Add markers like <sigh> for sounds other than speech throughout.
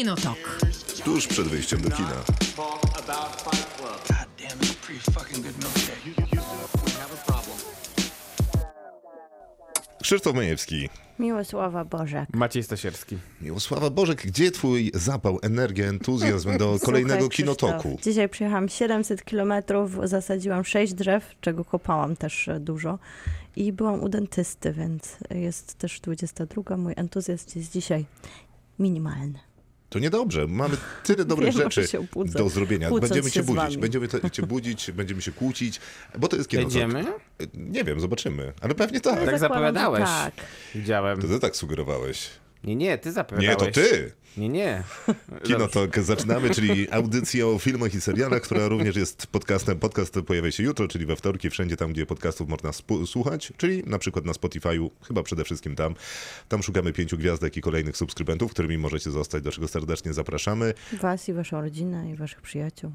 Kinotok. Tuż przed wyjściem do kina. Krzysztof Majewski. Miłosława Bożek. Maciej Stasierski. Miłosława Bożek, gdzie twój zapał, energia, entuzjazm do <laughs> kolejnego Słuchaj, kinotoku? Krzysztof, Dzisiaj przyjechałam 700 kilometrów, zasadziłam 6 drzew, czego kopałam też e, dużo. I byłam u dentysty, więc jest też 22. Mój entuzjazm jest dzisiaj minimalny. To niedobrze. Mamy tyle <laughs> dobrych Wiem, rzeczy do zrobienia. kłócąc Będziemy się cię budzić. Będziemy te, cię budzić, <laughs> będziemy się kłócić, bo to jest kinotok. Jedziemy? Nie wiem, zobaczymy. Ale pewnie tak. Tak Zakładam, że zapowiadałeś. Tak. Widziałem. To ty tak sugerowałeś. Nie, nie, ty Nie, zapowiadałeś. to ty. Nie, nie. Kinotok zaczynamy, czyli audycja o filmach i serialach, która również jest podcastem. Podcast pojawia się jutro, czyli we wtorki, wszędzie tam, gdzie podcastów można słuchać, czyli na przykład na Spotify'u, chyba przede wszystkim tam. Tam szukamy pięciu gwiazdek i kolejnych subskrybentów, którymi możecie zostać, do czego serdecznie zapraszamy. Was i waszą rodzinę i waszych przyjaciół.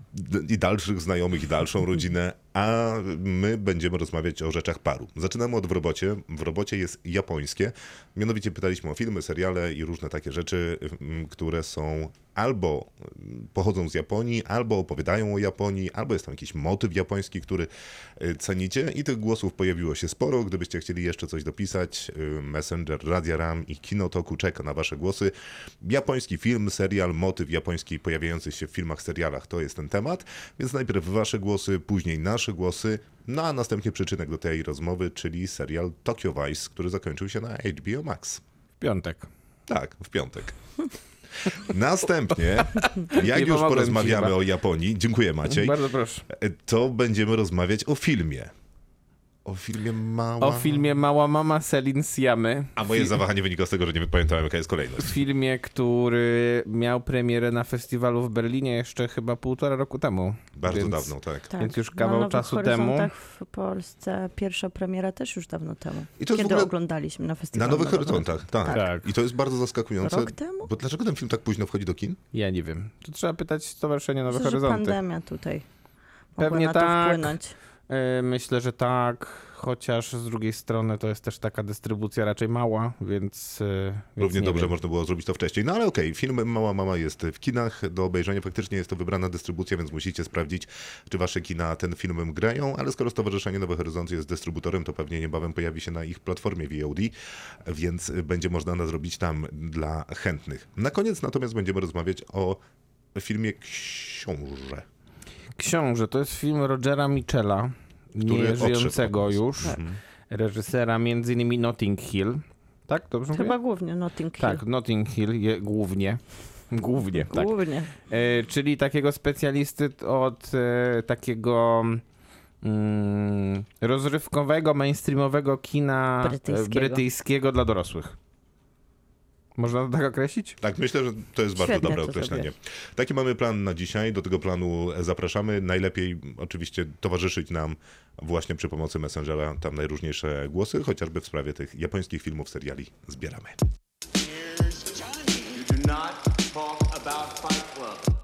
I dalszych znajomych, i dalszą rodzinę, a my będziemy rozmawiać o rzeczach paru. Zaczynamy od w robocie. W robocie jest japońskie. Mianowicie pytaliśmy o filmy, seriale i różne takie rzeczy, które są albo pochodzą z Japonii, albo opowiadają o Japonii, albo jest tam jakiś motyw japoński, który y, cenicie. I tych głosów pojawiło się sporo. Gdybyście chcieli jeszcze coś dopisać, y, Messenger, Radia Ram i Kinotoku czeka na wasze głosy. Japoński film, serial, motyw japoński pojawiający się w filmach, serialach to jest ten temat. Więc najpierw wasze głosy, później nasze głosy, no a następnie przyczynek do tej rozmowy, czyli serial Tokyo Vice, który zakończył się na HBO Max. W piątek. Tak, w piątek. <laughs> Następnie, <laughs> jak Nie już pomogłem ci porozmawiamy chyba. o Japonii, dziękuję Maciej, Bardzo proszę. to będziemy rozmawiać o filmie. O filmie Mała... O filmie Mała Mama Selin Siamy. A moje zawahanie wynika z tego, że nie pamiętałem, jaka jest kolejność. Filmie, który miał premierę na festiwalu w Berlinie jeszcze chyba półtora roku temu. Bardzo Więc- dawno, tak. Tak. Więc już kawał na Nowych czasu temu. Horyzontach w Polsce pierwsza premiera też już dawno temu. I to Kiedy ogóle- oglądaliśmy na Na festiwalu. Nowych Nowego Horyzontach, tak. Tak. I to jest bardzo zaskakujące. Rok temu? Bo dlaczego ten film tak późno wchodzi do kin? Ja nie wiem. To trzeba pytać Stowarzyszenie Nowe Horyzonty. pandemia tutaj mogła Pewnie na to tak. wpłynąć. E, Myślę, że tak, chociaż z drugiej strony to jest też taka dystrybucja raczej mała, więc. e, Równie nie dobrze wiem. można było zrobić to wcześniej. No ale okej, film Mała Mama jest w kinach do obejrzenia. Faktycznie jest to wybrana dystrybucja, więc musicie sprawdzić, czy wasze kina ten film grają. Ale skoro Stowarzyszenie Nowe Horyzonty jest dystrybutorem, to pewnie niebawem pojawi się na ich platformie VOD, więc będzie można nadrobić tam dla chętnych. Na koniec natomiast będziemy rozmawiać o filmie Książę. Książę to jest film Rogera Michela, nie żyjącego już, reżysera między innymi Notting Hill. Tak, dobrze mówię? Chyba głównie Notting Hill. Tak, Notting Hill je, głównie. <laughs> Głównie, tak. Głównie. E, czyli takiego specjalisty od e, takiego mm, rozrywkowego, mainstreamowego kina e, Brytyjskiego. brytyjskiego dla dorosłych. Można to tak określić? Tak, myślę, że to jest bardzo Świetnie dobre to określenie. Taki mamy plan na dzisiaj. Do tego planu zapraszamy. Najlepiej oczywiście towarzyszyć nam właśnie przy pomocy Messengera. Tam najróżniejsze głosy, chociażby w sprawie tych japońskich filmów, seriali zbieramy.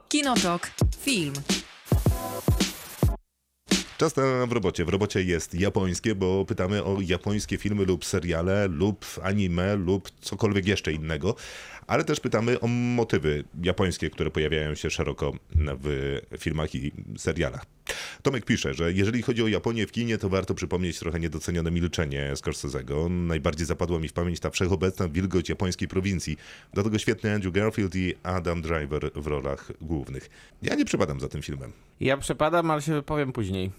Kinotok. Film. Czas na w robocie. W robocie jest japońskie, bo pytamy o japońskie filmy lub seriale, lub anime, lub cokolwiek jeszcze innego. Ale też pytamy o motywy japońskie, które pojawiają się szeroko w filmach i serialach. Tomek pisze, że jeżeli chodzi o Japonię w kinie, to warto przypomnieć trochę niedocenione milczenie Scorsese'ego. Najbardziej zapadła mi w pamięć ta wszechobecna wilgoć japońskiej prowincji. Do tego świetny Andrew Garfield i Adam Driver w rolach głównych. Ja nie przepadam za tym filmem. Ja przepadam, ale się wypowiem później.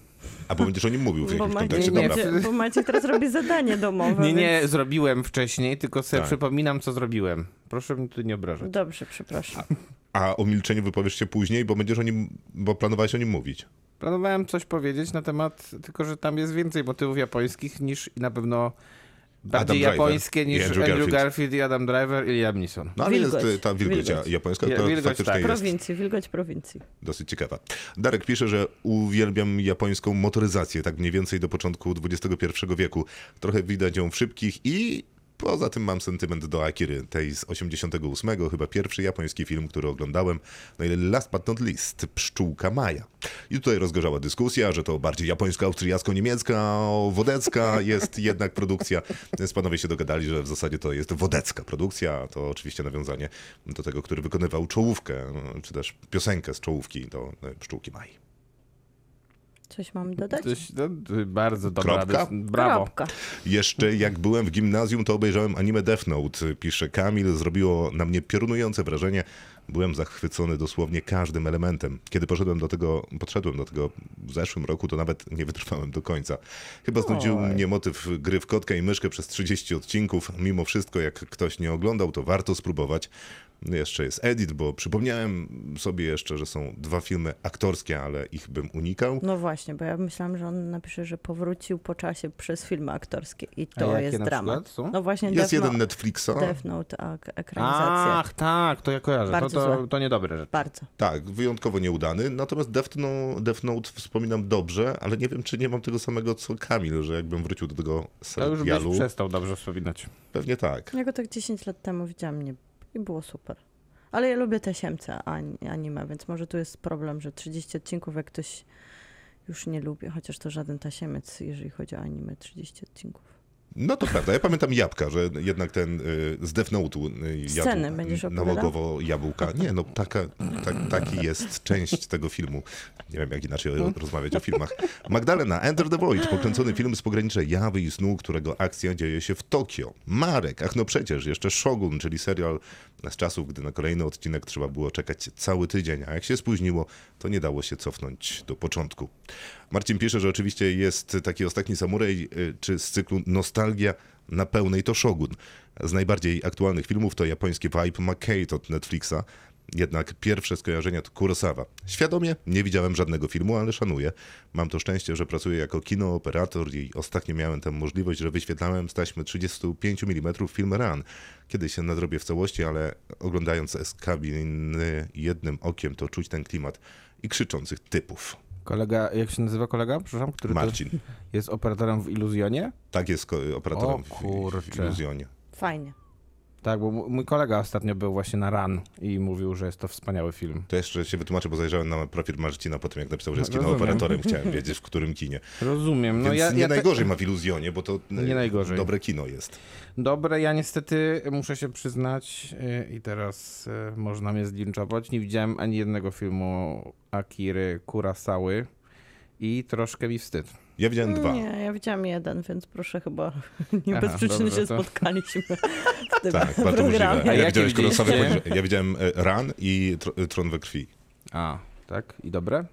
A bo będziesz o nim mówił w Bo jakimś kontekście. nie, Dobra. nie. bo Maciej teraz robi zadanie domowe. Nie, nie, więc- zrobiłem wcześniej, tylko sobie Tak. przypominam, co zrobiłem. Proszę mnie tu nie obrażać. Dobrze, przepraszam. A o milczeniu wypowiesz się później, bo będziesz o nim, bo planowałeś o nim mówić. Planowałem coś powiedzieć na temat, tylko że tam jest więcej motywów japońskich niż na pewno bardziej Driver japońskie i niż Andrew Andrew, Garfield. Garfield. i Adam Driver i Liam Neeson. No ale Wilgoć. jest ta wilgoć, Wilgoć. japońska, która wilgoć, faktycznie tak. jest Prowincji, wilgoć prowincji. dosyć ciekawa. Darek pisze, że uwielbiam japońską motoryzację, tak mniej więcej do początku XXI wieku. Trochę widać ją w szybkich i Poza tym mam sentyment do Akiry, tej z 88, chyba pierwszy japoński film, który oglądałem. No i last but not least, Pszczółka Maja. I tutaj rozgorzała dyskusja, że to bardziej japońsko-austriacko-niemiecka, wodecka jest <laughs> jednak produkcja. Więc panowie się dogadali, że w zasadzie to jest wodecka produkcja. To oczywiście nawiązanie do tego, który wykonywał czołówkę, czy też piosenkę z czołówki do e, Pszczółki Mai. Coś mam dodać? Coś, no, bardzo dobra. Kropka? Brawo. Kropka. Jeszcze jak byłem w gimnazjum, to obejrzałem anime Death Note, pisze Kamil. Zrobiło na mnie piorunujące wrażenie. Byłem zachwycony dosłownie każdym elementem. Kiedy poszedłem do tego, podszedłem do tego w zeszłym roku, to nawet nie wytrwałem do końca. Chyba znudził Oj. mnie motyw gry w kotka i myszkę przez 30 odcinków. Mimo wszystko, jak ktoś nie oglądał, to warto spróbować. Jeszcze jest edit, bo przypomniałem sobie jeszcze, że są dwa filmy aktorskie, ale ich bym unikał. No właśnie, bo ja myślałam, że on napisze, że powrócił po czasie przez filmy aktorskie i to jest dramat. No właśnie Jest Death, jeden Netflixa. Death Note, a ekranizacja. Ach, tak, to ja kojarzę. To, Bardzo to, złe. to niedobre rzeczy. Bardzo. Tak, wyjątkowo nieudany. Natomiast Death, no, Death Note wspominam dobrze, ale nie wiem, czy nie mam tego samego co Kamil, że jakbym wrócił do tego To już byś serialu. przestał dobrze wspominać. Pewnie tak. Ja go tak 10 lat temu widziałam nie, i było super. Ale ja lubię te siemce ani- anime, więc może tu jest problem, że 30 odcinków, jak ktoś już nie lubi, chociaż to żaden tasiemiec, jeżeli chodzi o anime, 30 odcinków. No to prawda. Ja pamiętam jabłka, że jednak ten y, z Death Note'u y, Sceny jabł- będziesz opowiadał? nałogowo jabłka. Nie, no taka, tak, taki jest część tego filmu. Nie wiem, jak inaczej No. rozmawiać o filmach. Magdalena, Enter the Void, pokręcony film z pogranicza jawy i snu, którego akcja dzieje się w Tokio. Marek, ach no przecież, jeszcze Shogun, czyli serial z czasów, gdy na kolejny odcinek trzeba było czekać cały tydzień, a jak się spóźniło, to nie dało się cofnąć do początku. Marcin pisze, że oczywiście jest taki ostatni samuraj, y, czy z cyklu Nostalgia na pełnej to Shogun. Z najbardziej aktualnych filmów to japoński Vibe McKay od Netflixa. Jednak pierwsze skojarzenia to Kurosawa. Świadomie nie widziałem żadnego filmu, ale szanuję. Mam to szczęście, że pracuję jako kinooperator i ostatnio miałem tę możliwość, że wyświetlałem z taśmy 35 mm film Run. Kiedyś się nadrobię w całości, ale oglądając z kabiny jednym okiem, to czuć ten klimat i krzyczących typów. Kolega, jak się nazywa kolega? Przepraszam, który Marcin. jest operatorem w Iluzjonie? Tak jest operatorem O w. Iluzjonie. Fajnie. Tak, bo mój kolega ostatnio był właśnie na Run i mówił, że jest to wspaniały film. To jeszcze się wytłumaczę, bo zajrzałem na profil Marcina po tym, jak napisał, że jest Rozumiem. kinooperatorem. Chciałem wiedzieć, w którym kinie. Rozumiem. No Więc ja, nie ja najgorzej ma w Iluzjonie, bo to Nie najgorzej. dobre kino jest. Dobre, ja niestety muszę się przyznać yy, i teraz yy, można mnie zlinczować. Nie widziałem ani jednego filmu Akiry Kurosawy i troszkę mi wstyd. Ja widziałem dwa. Nie, ja widziałam jeden, więc proszę chyba <laughs> nie Aha, bez przyczyny dobrze, się to- spotkaliśmy <laughs> w tym Tak, bardzo możliwe. programie. A A jakie jak widziałeś widzieliście? Kurosawę? powiedziałem- Ja widziałem e, Ran i Tr- Tron we krwi. A, tak? I dobre?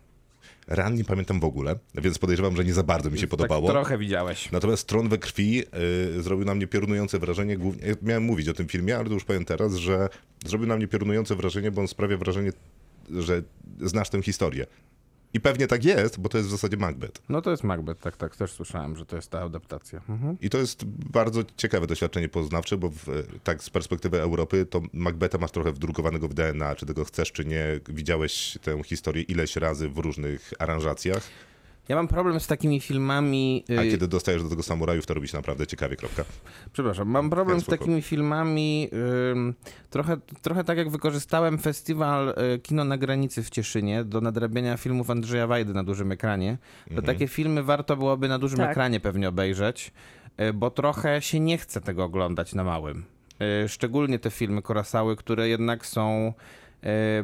Ran nie pamiętam w ogóle, więc podejrzewam, że nie za bardzo mi się podobało. Tak trochę widziałeś. Natomiast Tron we krwi y, zrobił na mnie piorunujące wrażenie. Głównie, ja miałem mówić o tym filmie, ale to już powiem teraz, że zrobił na mnie piorunujące wrażenie, bo on sprawia wrażenie, że znasz tę historię. I pewnie tak jest, bo to jest w zasadzie Macbeth. No to jest Macbeth, tak, tak, też słyszałem, że to jest ta adaptacja. Mhm. I to jest bardzo ciekawe doświadczenie poznawcze, bo w, tak z perspektywy Europy to Macbetha masz trochę wdrukowanego w DNA, czy tego chcesz, czy nie. Widziałeś tę historię ileś razy w różnych aranżacjach, Ja mam problem z takimi filmami. a y, kiedy dostajesz do tego samurajów, to robi się naprawdę ciekawie, kropka. Przepraszam, mam problem z spoko. takimi filmami. trochę, trochę tak jak wykorzystałem festiwal y, Kino na granicy w Cieszynie do nadrabiania filmów Andrzeja Wajdy na dużym ekranie. To Mhm. takie filmy warto byłoby na dużym Tak. ekranie pewnie obejrzeć, y, bo trochę się nie chce tego oglądać na małym. Szczególnie te filmy Korasały, które jednak są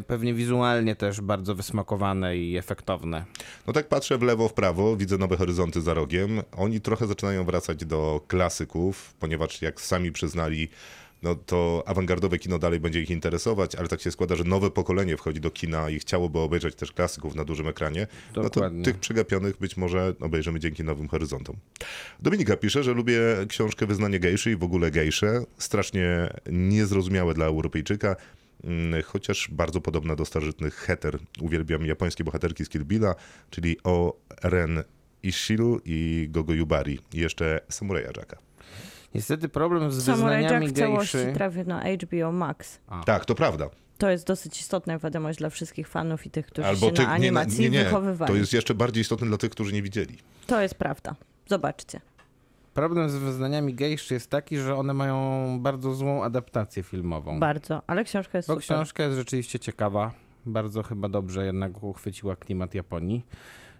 pewnie wizualnie też bardzo wysmakowane i efektowne. No tak patrzę w lewo, w prawo, widzę nowe horyzonty za rogiem. Oni trochę zaczynają wracać do klasyków, ponieważ jak sami przyznali, no to awangardowe kino dalej będzie ich interesować, ale tak się składa, że nowe pokolenie wchodzi do kina i chciałoby obejrzeć też klasyków na dużym ekranie. No to Dokładnie. tych przegapionych być może obejrzymy dzięki nowym horyzontom. Dominika pisze, że lubię książkę Wyznanie gejszy i w ogóle gejsze. Strasznie niezrozumiałe dla Europejczyka. Mm, Chociaż bardzo podobna do starożytnych heter. Uwielbiam japońskie bohaterki z Kill Billa, czyli O Ren Ishiru i Gogo Yubari. I jeszcze Samuraja Jacka. Niestety problem z Samurai Jack wyznaniami w całości gejszy... trafił na HBO Max. Tak, to prawda. To jest dosyć istotna wiadomość dla wszystkich fanów i tych, którzy Albo się ty, na animacji nie, nie, nie. wychowywali. To jest jeszcze bardziej istotne dla tych, którzy nie widzieli. To jest prawda. Zobaczcie. Problem z wyznaniami gejszy jest taki, że one mają bardzo złą adaptację filmową. Bardzo, ale książka jest Bo super. książka jest rzeczywiście ciekawa. Bardzo chyba dobrze jednak uchwyciła klimat Japonii.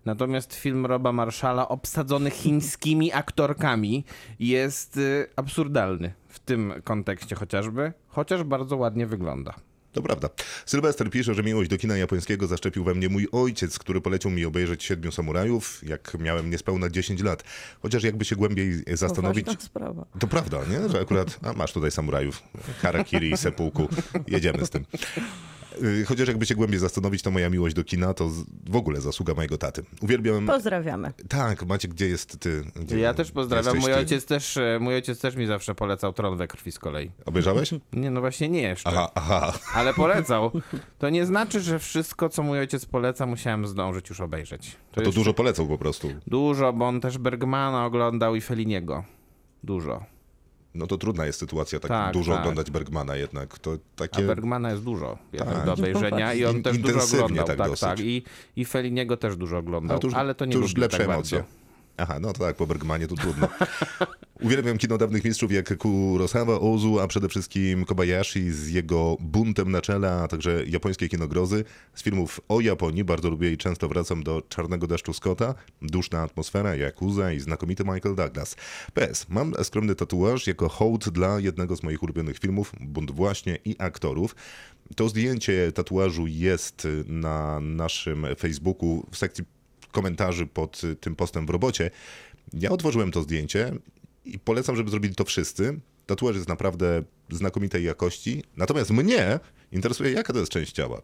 Natomiast film Roba Marszala obsadzony chińskimi aktorkami jest y, absurdalny w tym kontekście chociażby, chociaż bardzo ładnie wygląda. To prawda. Sylwester pisze, że miłość do kina japońskiego zaszczepił we mnie mój ojciec, który polecił mi obejrzeć Siedmiu Samurajów, jak miałem niespełna 10 lat. Chociaż jakby się głębiej zastanowić, Poważna sprawa. to prawda, nie? Że akurat, a masz tutaj samurajów, harakiri i seppuku, jedziemy z tym. Y, Chociaż jakby się głębiej zastanowić, to moja miłość do kina to w ogóle zasługa mojego taty. Uwielbiam... Pozdrawiamy. Tak, Macie, gdzie jest ty? Gdzie Ja też pozdrawiam. Mój ty? ojciec też, e, mój ojciec też mi zawsze polecał Tron we krwi z kolei. Obejrzałeś? Nie, no właśnie nie jeszcze. Aha, aha. Ale polecał. <laughs> To nie znaczy, że wszystko, co mój ojciec poleca, musiałem zdążyć już obejrzeć. To jest dużo polecał po prostu. Dużo, bo on też Bergmana oglądał i Feliniego. Dużo. No to trudna jest sytuacja, tak, Tak, dużo tak. oglądać Bergmana jednak. To A takie... Bergmana jest dużo Tak. do obejrzenia i on też dużo oglądał. tak Tak, tak. I, I Feliniego też dużo oglądał, Ale to nie to już lepsze tak emocje. bardzo. Aha, no tak, po Bergmanie to trudno. <laughs> Uwielbiam kino dawnych mistrzów jak Kurosawa, Ozu, a przede wszystkim Kobayashi z jego buntem na czele, a także japońskie kino grozy. Z filmów o Japonii bardzo lubię i często wracam do Czarnego Deszczu Scotta, Duszna atmosfera, Yakuza i znakomity Michael Douglas. PS, mam skromny tatuaż jako hołd dla jednego z moich ulubionych filmów, Bunt właśnie i aktorów. To zdjęcie tatuażu jest na naszym Facebooku w sekcji komentarzy pod y, tym postem w robocie. Ja otworzyłem to zdjęcie i polecam, żeby zrobili to wszyscy. Tatuaż jest naprawdę znakomitej jakości. Natomiast mnie interesuje, jaka to jest część ciała.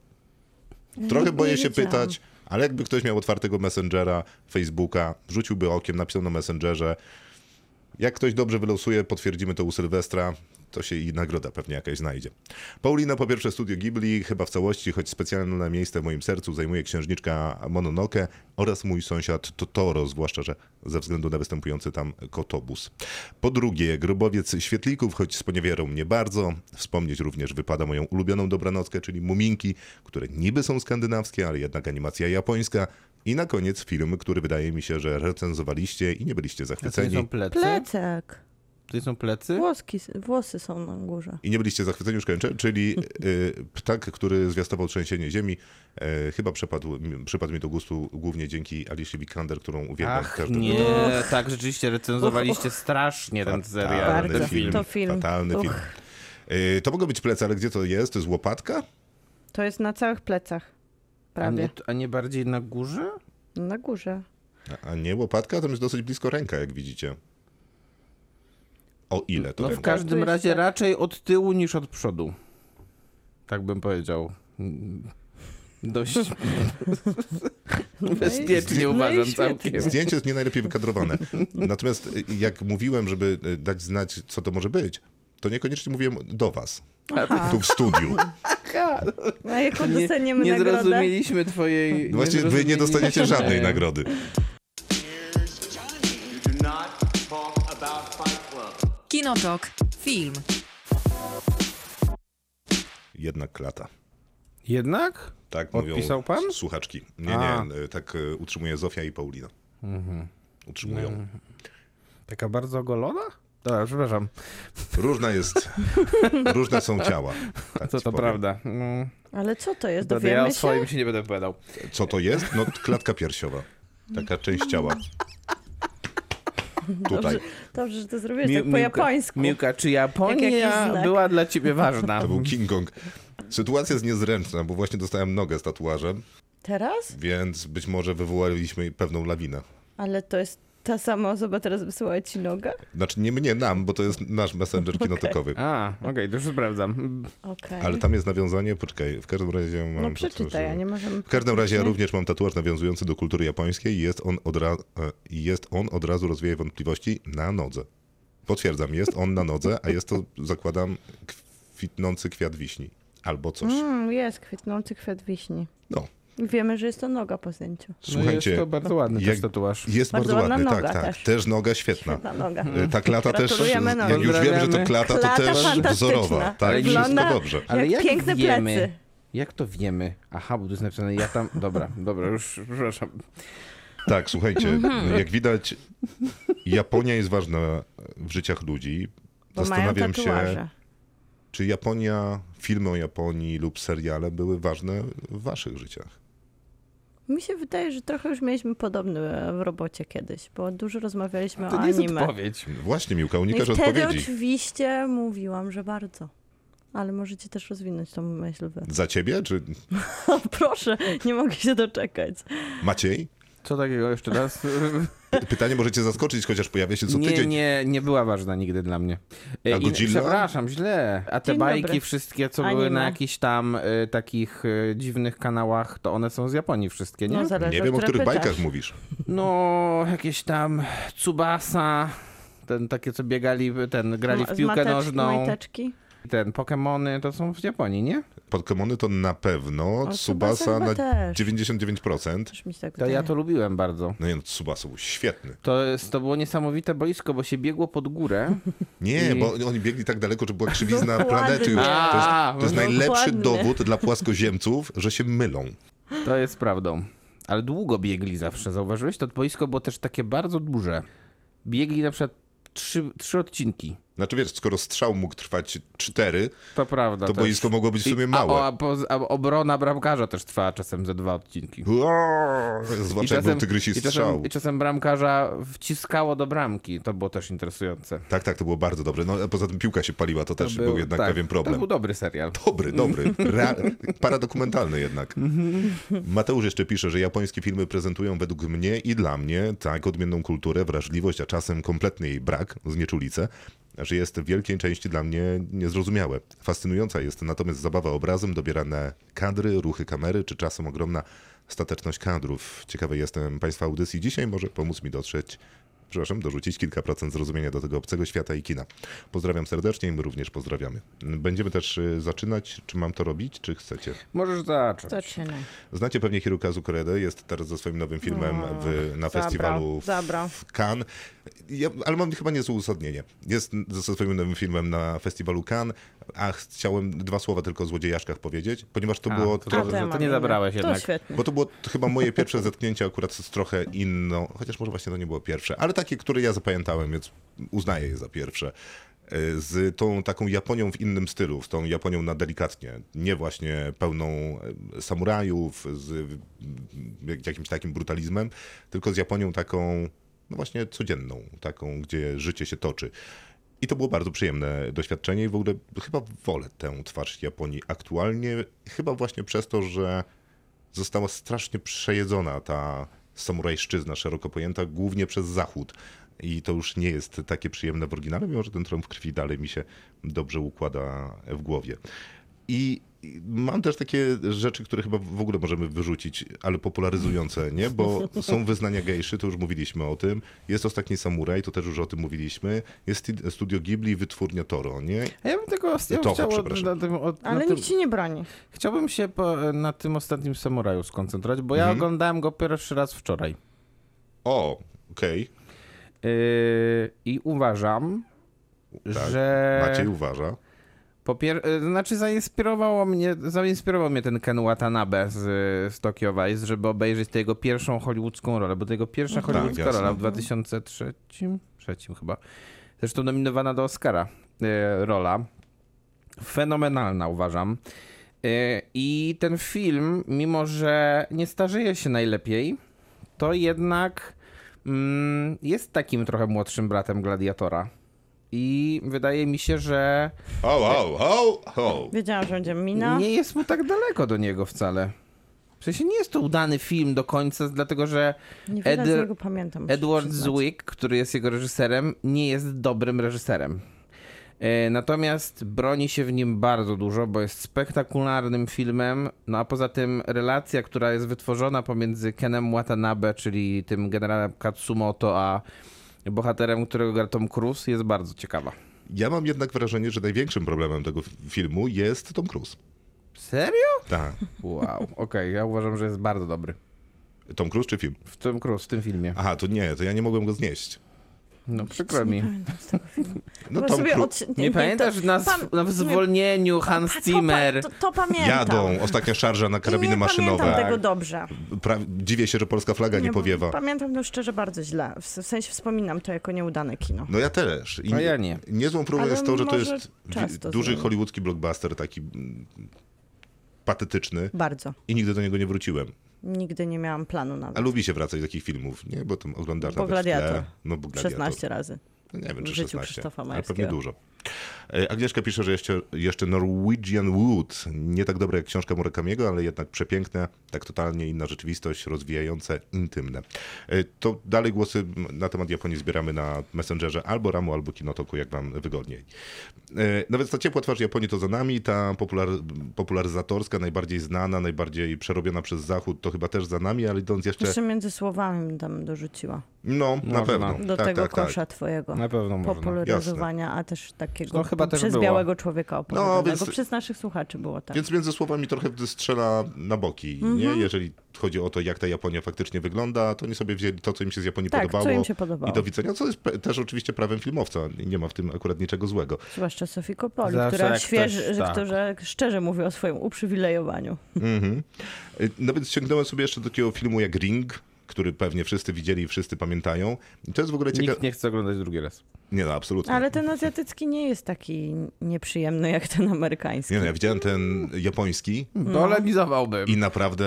Trochę Nie boję się wiedziałam. pytać, ale jakby ktoś miał otwartego Messengera, Facebooka, rzuciłby okiem, napisał na Messengerze. Jak ktoś dobrze wylosuje, potwierdzimy to u Sylwestra, to się i nagroda pewnie jakaś znajdzie. Paulina po pierwsze Studio Ghibli, chyba w całości, choć specjalne miejsce w moim sercu zajmuje księżniczka Mononoke oraz mój sąsiad Totoro, zwłaszcza, że ze względu na występujący tam kotobus. Po drugie, grobowiec świetlików, choć sponiewierał mnie bardzo. Wspomnieć również wypada moją ulubioną dobranockę, czyli Muminki, które niby są skandynawskie, ale jednak animacja japońska. I na koniec film, który wydaje mi się, że recenzowaliście i nie byliście A to nie zachwyceni. są plecy? Plecak. Nie są plecy? Włoski, włosy są na górze. I nie byliście zachwyceni, już kończę, czyli <laughs> y, ptak, który zwiastował trzęsienie ziemi. E, chyba przepadł, przypadł mi do gustu głównie dzięki Alicia Vikander, którą uwielbiam Ach każdego nie, dnia. tak rzeczywiście recenzowaliście strasznie ten serial, Fatalny ten Bardzo. film. To film. Fatalny Uch. film. Y, to mogą być plecy, ale gdzie to jest? To jest łopatka? To jest na całych plecach. A Prawie. nie, a nie bardziej na górze? Na górze. A- A nie łopatka? Tam jest dosyć blisko ręka, jak widzicie. O ile to No w każdym razie raczej od tyłu niż od przodu. Tak bym powiedział. Dość <laughs> bezpiecznie no uważam całkiem. Zdjęcie jest nie najlepiej wykadrowane. Natomiast y, jak mówiłem, żeby y, dać znać, co to może być, to niekoniecznie mówiłem do was. Aha. Tu w studiu. A jaką Nie, dostaniemy nie nagrodę? zrozumieliśmy twojej... No Właśnie wy nie dostaniecie żadnej nagrody. Kinotok. Film. Jednak klata. Jednak? Tak mówią Odpisał pan? słuchaczki. Nie, A. nie, tak y, utrzymuje Zofia i Paulina. Mhm. Utrzymują. Taka bardzo ogolona? Dobra, przepraszam. Różna jest, <laughs> różne są ciała. Tak To to powiem. prawda. No, Ale co to jest? Będę ja Dowiemy o swoim się? się nie będę opowiadał. Co to jest? No klatka piersiowa. Taka część ciała. <laughs> Tutaj. Dobrze, dobrze, że to zrobiłeś Mi- tak po Miłka- japońsku. Miłka, czy Japonia była dla ciebie ważna? To był King Kong. Sytuacja jest niezręczna, bo właśnie dostałem nogę z tatuażem, Teraz? więc być może wywołaliśmy pewną lawinę. Ale to jest ta sama osoba teraz wysyła ci nogę? Znaczy nie mnie, nam, bo to jest nasz messenger kinotokowy. A, okej, to już sprawdzam. Okej. Ale tam jest nawiązanie, poczekaj, w każdym razie mam... No przeczytaj, a nie możemy... W każdym razie ja również mam tatuaż nawiązujący do kultury japońskiej i jest on od, ra... e, jest on od razu rozwieje wątpliwości na nodze. Potwierdzam, jest on na nodze, a jest to, zakładam, kwitnący kwiat wiśni. Albo coś. Mm, jest kwitnący kwiat wiśni. No, Wiemy, że jest to noga po zdjęciu. No słuchajcie, jest to bardzo ładny jak- też tatuaż. jest Bardzo bardzo, ładna ładny, noga tak, tak. też. Też noga świetna. Świetna noga. E, Ta klata też, nogi. jak już wiemy, że to Pozdrawiamy. klata, to Klata też wzorowa. Tak, Ale wszystko wygląda- dobrze. Ale jak piękne wiemy? plecy. Jak to wiemy? Aha, bo tu jest napisane ja tam... Dobra, dobra, już przepraszam. Tak, słuchajcie, Mhm. jak widać, Japonia jest ważna w życiach ludzi. Bo mają Zastanawiam się, czy Japonia, filmy o Japonii lub seriale były ważne w waszych życiach. Mi się wydaje, że trochę już mieliśmy podobny w robocie kiedyś, bo dużo rozmawialiśmy To o nie jest anime. odpowiedź. Właśnie, Miłka, No unikasz wtedy odpowiedzi. oczywiście mówiłam, że bardzo. Ale możecie też rozwinąć tą myśl wy. Za ciebie, czy <laughs> Proszę, nie mogę się doczekać. Maciej? Co takiego jeszcze raz? <laughs> Pytanie możecie zaskoczyć, chociaż pojawia się co Nie, tydzień. nie, nie była ważna nigdy dla mnie. E, A i- Godzilla? Przepraszam, źle. A te Dzień bajki dobry. wszystkie, co Anime. były na jakichś tam e, takich e, dziwnych kanałach, to one są z Japonii wszystkie, nie? No, No, zależy, Nie wiem, o których pytasz. bajkach mówisz. jakieś tam Tsubasa, ten takie, co biegali, ten grali Z w piłkę mateczki, nożną, Majteczki. ten Pokemony, to są z Japonii, nie? Pokémony to na pewno, O, Tsubasa Tsubasa na też. 99%. Też mi się tak To ja to lubiłem bardzo. No nie, no, Tsubasa był świetny. To, jest, to było niesamowite boisko, bo się biegło pod górę. <laughs> Nie, I- bo oni biegli tak daleko, że była krzywizna Dokładnie. planety już. To jest, A, to jest no najlepszy dokładnie. dowód dla płaskoziemców, że się mylą. To jest prawdą. Ale długo biegli zawsze, zauważyłeś? To boisko było też takie bardzo duże. Biegli na przykład trzy, trzy odcinki. Znaczy wiesz, skoro strzał mógł trwać 4, To prawda. to też. boisko mogło być w sumie małe. A, a, a obrona bramkarza też trwała czasem ze dwa odcinki. Uaa, Zwłaszcza jak był tygrysi i, strzał. czasem, I czasem bramkarza wciskało do bramki. To było też interesujące. Tak, tak, to było bardzo dobre. No, poza tym piłka się paliła, to też To był, jednak tak, pewien problem. To był dobry serial. Dobry, dobry. <laughs> Rea- paradokumentalny jednak. Mateusz jeszcze pisze, że japońskie filmy prezentują według mnie i dla mnie tak odmienną kulturę, wrażliwość, a czasem kompletny jej brak, znieczulicę, że jest w wielkiej części dla mnie niezrozumiałe. Fascynująca jest natomiast zabawa obrazem, dobierane kadry, ruchy kamery, czy czasem ogromna stateczność kadrów. Ciekawy jestem Państwa audycji dzisiaj, może pomóc mi dotrzeć przepraszam, dorzucić kilka procent zrozumienia do tego obcego świata i kina. Pozdrawiam serdecznie i my również pozdrawiamy. Będziemy też y, zaczynać. Czy mam to robić, czy chcecie? Możesz zacząć. Zaczynaj. Znacie pewnie Hirokazu Koredę, jest teraz ze swoim nowym filmem w, na zabrał, festiwalu w, zabrał. w Cannes. Ja, ale mam chyba niezłe uzasadnienie. Jest ze swoim nowym filmem na festiwalu Cannes, a chciałem dwa słowa tylko o złodziejaszkach powiedzieć, ponieważ to A, było to trochę... to mam nie inne. zabrałeś To jednak. świetnie. Bo to było chyba moje pierwsze zetknięcie akurat z trochę inną, chociaż może właśnie to nie było pierwsze, ale takie, które ja zapamiętałem, więc uznaję je za pierwsze. Y, Z tą taką Japonią w innym stylu, z tą Japonią na delikatnie, nie właśnie pełną y, samurajów, z jakimś takim brutalizmem, tylko z Japonią taką, no właśnie codzienną, taką, gdzie życie się toczy. I to było bardzo przyjemne doświadczenie i w ogóle chyba wolę tę twarz Japonii aktualnie, chyba właśnie przez to, że została strasznie przejedzona ta samurajszczyzna szeroko pojęta, głównie przez Zachód. I to już nie jest takie przyjemne w oryginale, mimo że ten trąb krwi dalej mi się dobrze układa w głowie. I mam też takie rzeczy, które chyba w ogóle możemy wyrzucić, ale popularyzujące, nie? Bo <laughs> są wyznania gejszy, to już mówiliśmy o tym. Jest Ostatni Samuraj, to też już o tym mówiliśmy. Jest Studio Ghibli, wytwórnia Toro, nie? A ja bym tego ja Toho, chciał przepraszam. na tym, od, Ale na tym, nikt ci nie broni. Chciałbym się po, na tym ostatnim samuraju skoncentrować, bo ja Mhm. oglądałem go pierwszy raz wczoraj. O, okej. Yy, I uważam, Tak. że. Maciej uważa. Po pier... y, Znaczy zainspirowało mnie, zainspirował mnie ten Ken Watanabe z, z Tokyo Vice, żeby obejrzeć tę jego pierwszą hollywoodzką rolę, bo to jego pierwsza hollywoodzka jasne. rola w 2003, trzecim chyba. Zresztą nominowana do Oscara y, rola. Fenomenalna uważam. Y, I ten film, mimo że nie starzeje się najlepiej, to jednak mm, jest takim trochę młodszym bratem Gladiatora. I wydaje mi się, że Ho, ho, ho, ho. Wiedziałam, że będzie mina. nie jest mu tak daleko do niego wcale. W sensie nie jest to udany film do końca, dlatego że Ed- pamiętam. Edward przyznać. Zwick, który jest jego reżyserem, nie jest dobrym reżyserem. E, Natomiast broni się w nim bardzo dużo, bo jest spektakularnym filmem. No a poza tym relacja, która jest wytworzona pomiędzy Kenem Watanabe, czyli tym generałem Katsumoto, a bohaterem, którego gra Tom Cruise, jest bardzo ciekawa. Ja mam jednak wrażenie, że największym problemem tego filmu jest Tom Cruise. Serio? Tak. Wow, okej, ja uważam, że jest bardzo dobry. Tom Cruise czy film? W Tom Cruise, w tym filmie. Aha, to nie, to ja nie mogłem go znieść. No przykro Nie mi. No od- Nie pamiętasz nas pam- na zwolnieniu Hans to, Zimmer? To, to pamiętam. Jadą, ostatnia szarża na karabiny nie maszynowe. pamiętam tego dobrze. Pra- dziwię się, że polska flaga nie, bo powiewa. Pamiętam to szczerze bardzo źle. W sensie wspominam to jako nieudane kino. No ja też. I A ja nie. Niezłą próbą Ale jest to, że to jest duży zmieni. hollywoodzki blockbuster, taki mm, patetyczny Bardzo. i nigdy do niego nie wróciłem. Nigdy nie miałam planu nawet. A lubi się wracać do takich filmów, nie? Bo tam oglądasz Bo nawet w tle. Gladiator. No, bo Gladiator. 16 razy. No nie wiem, czy w życiu 16, Krzysztofa ale Majewskiego. pewnie dużo. E, Agnieszka pisze, że jeszcze, jeszcze Norwegian Wood. Nie tak dobre jak książka Murakamiego, ale jednak przepiękne, tak totalnie inna rzeczywistość, rozwijające, intymne. E, To dalej głosy na temat Japonii zbieramy na Messengerze albo Ramu, albo Kinotoku, jak wam wygodniej. E, więc ta ciepła twarz Japonii to za nami, ta popular, popularyzatorska, najbardziej znana, najbardziej przerobiona przez Zachód, to chyba też za nami, ale idąc jeszcze... Jeszcze między słowami tam dorzuciła. No, na Można. pewno. Do tak, tego tak, tak. kosza twojego. Na pewno można. Popularyzowania, a też takiego No, chyba też przez białego człowieka opowiadanego. więc- Przez naszych słuchaczy było tak. Więc między słowami trochę strzela na boki, Mhm. nie? Jeżeli chodzi o to, jak ta Japonia faktycznie wygląda, to oni sobie wzięli to, co im się z Japonii Tak, podobało. co im się podobało. I do widzenia, co jest pe- też oczywiście prawem filmowca. Nie ma w tym akurat niczego złego. Zwłaszcza Sofii Kopoli, Zawsze która, jak świeży, ktoś- tak. która szczerze mówi o swoim uprzywilejowaniu. Mhm. Y, No więc sięgnąłem sobie jeszcze do takiego filmu jak Ring, który pewnie wszyscy widzieli i wszyscy pamiętają. I to jest w ogóle ciekawe. Nikt nie chce oglądać drugi raz. Nie, no absolutnie. Ale ten azjatycki nie jest taki nieprzyjemny jak ten amerykański. Nie, no, ja widziałem ten japoński No. Polemizowałbym. i naprawdę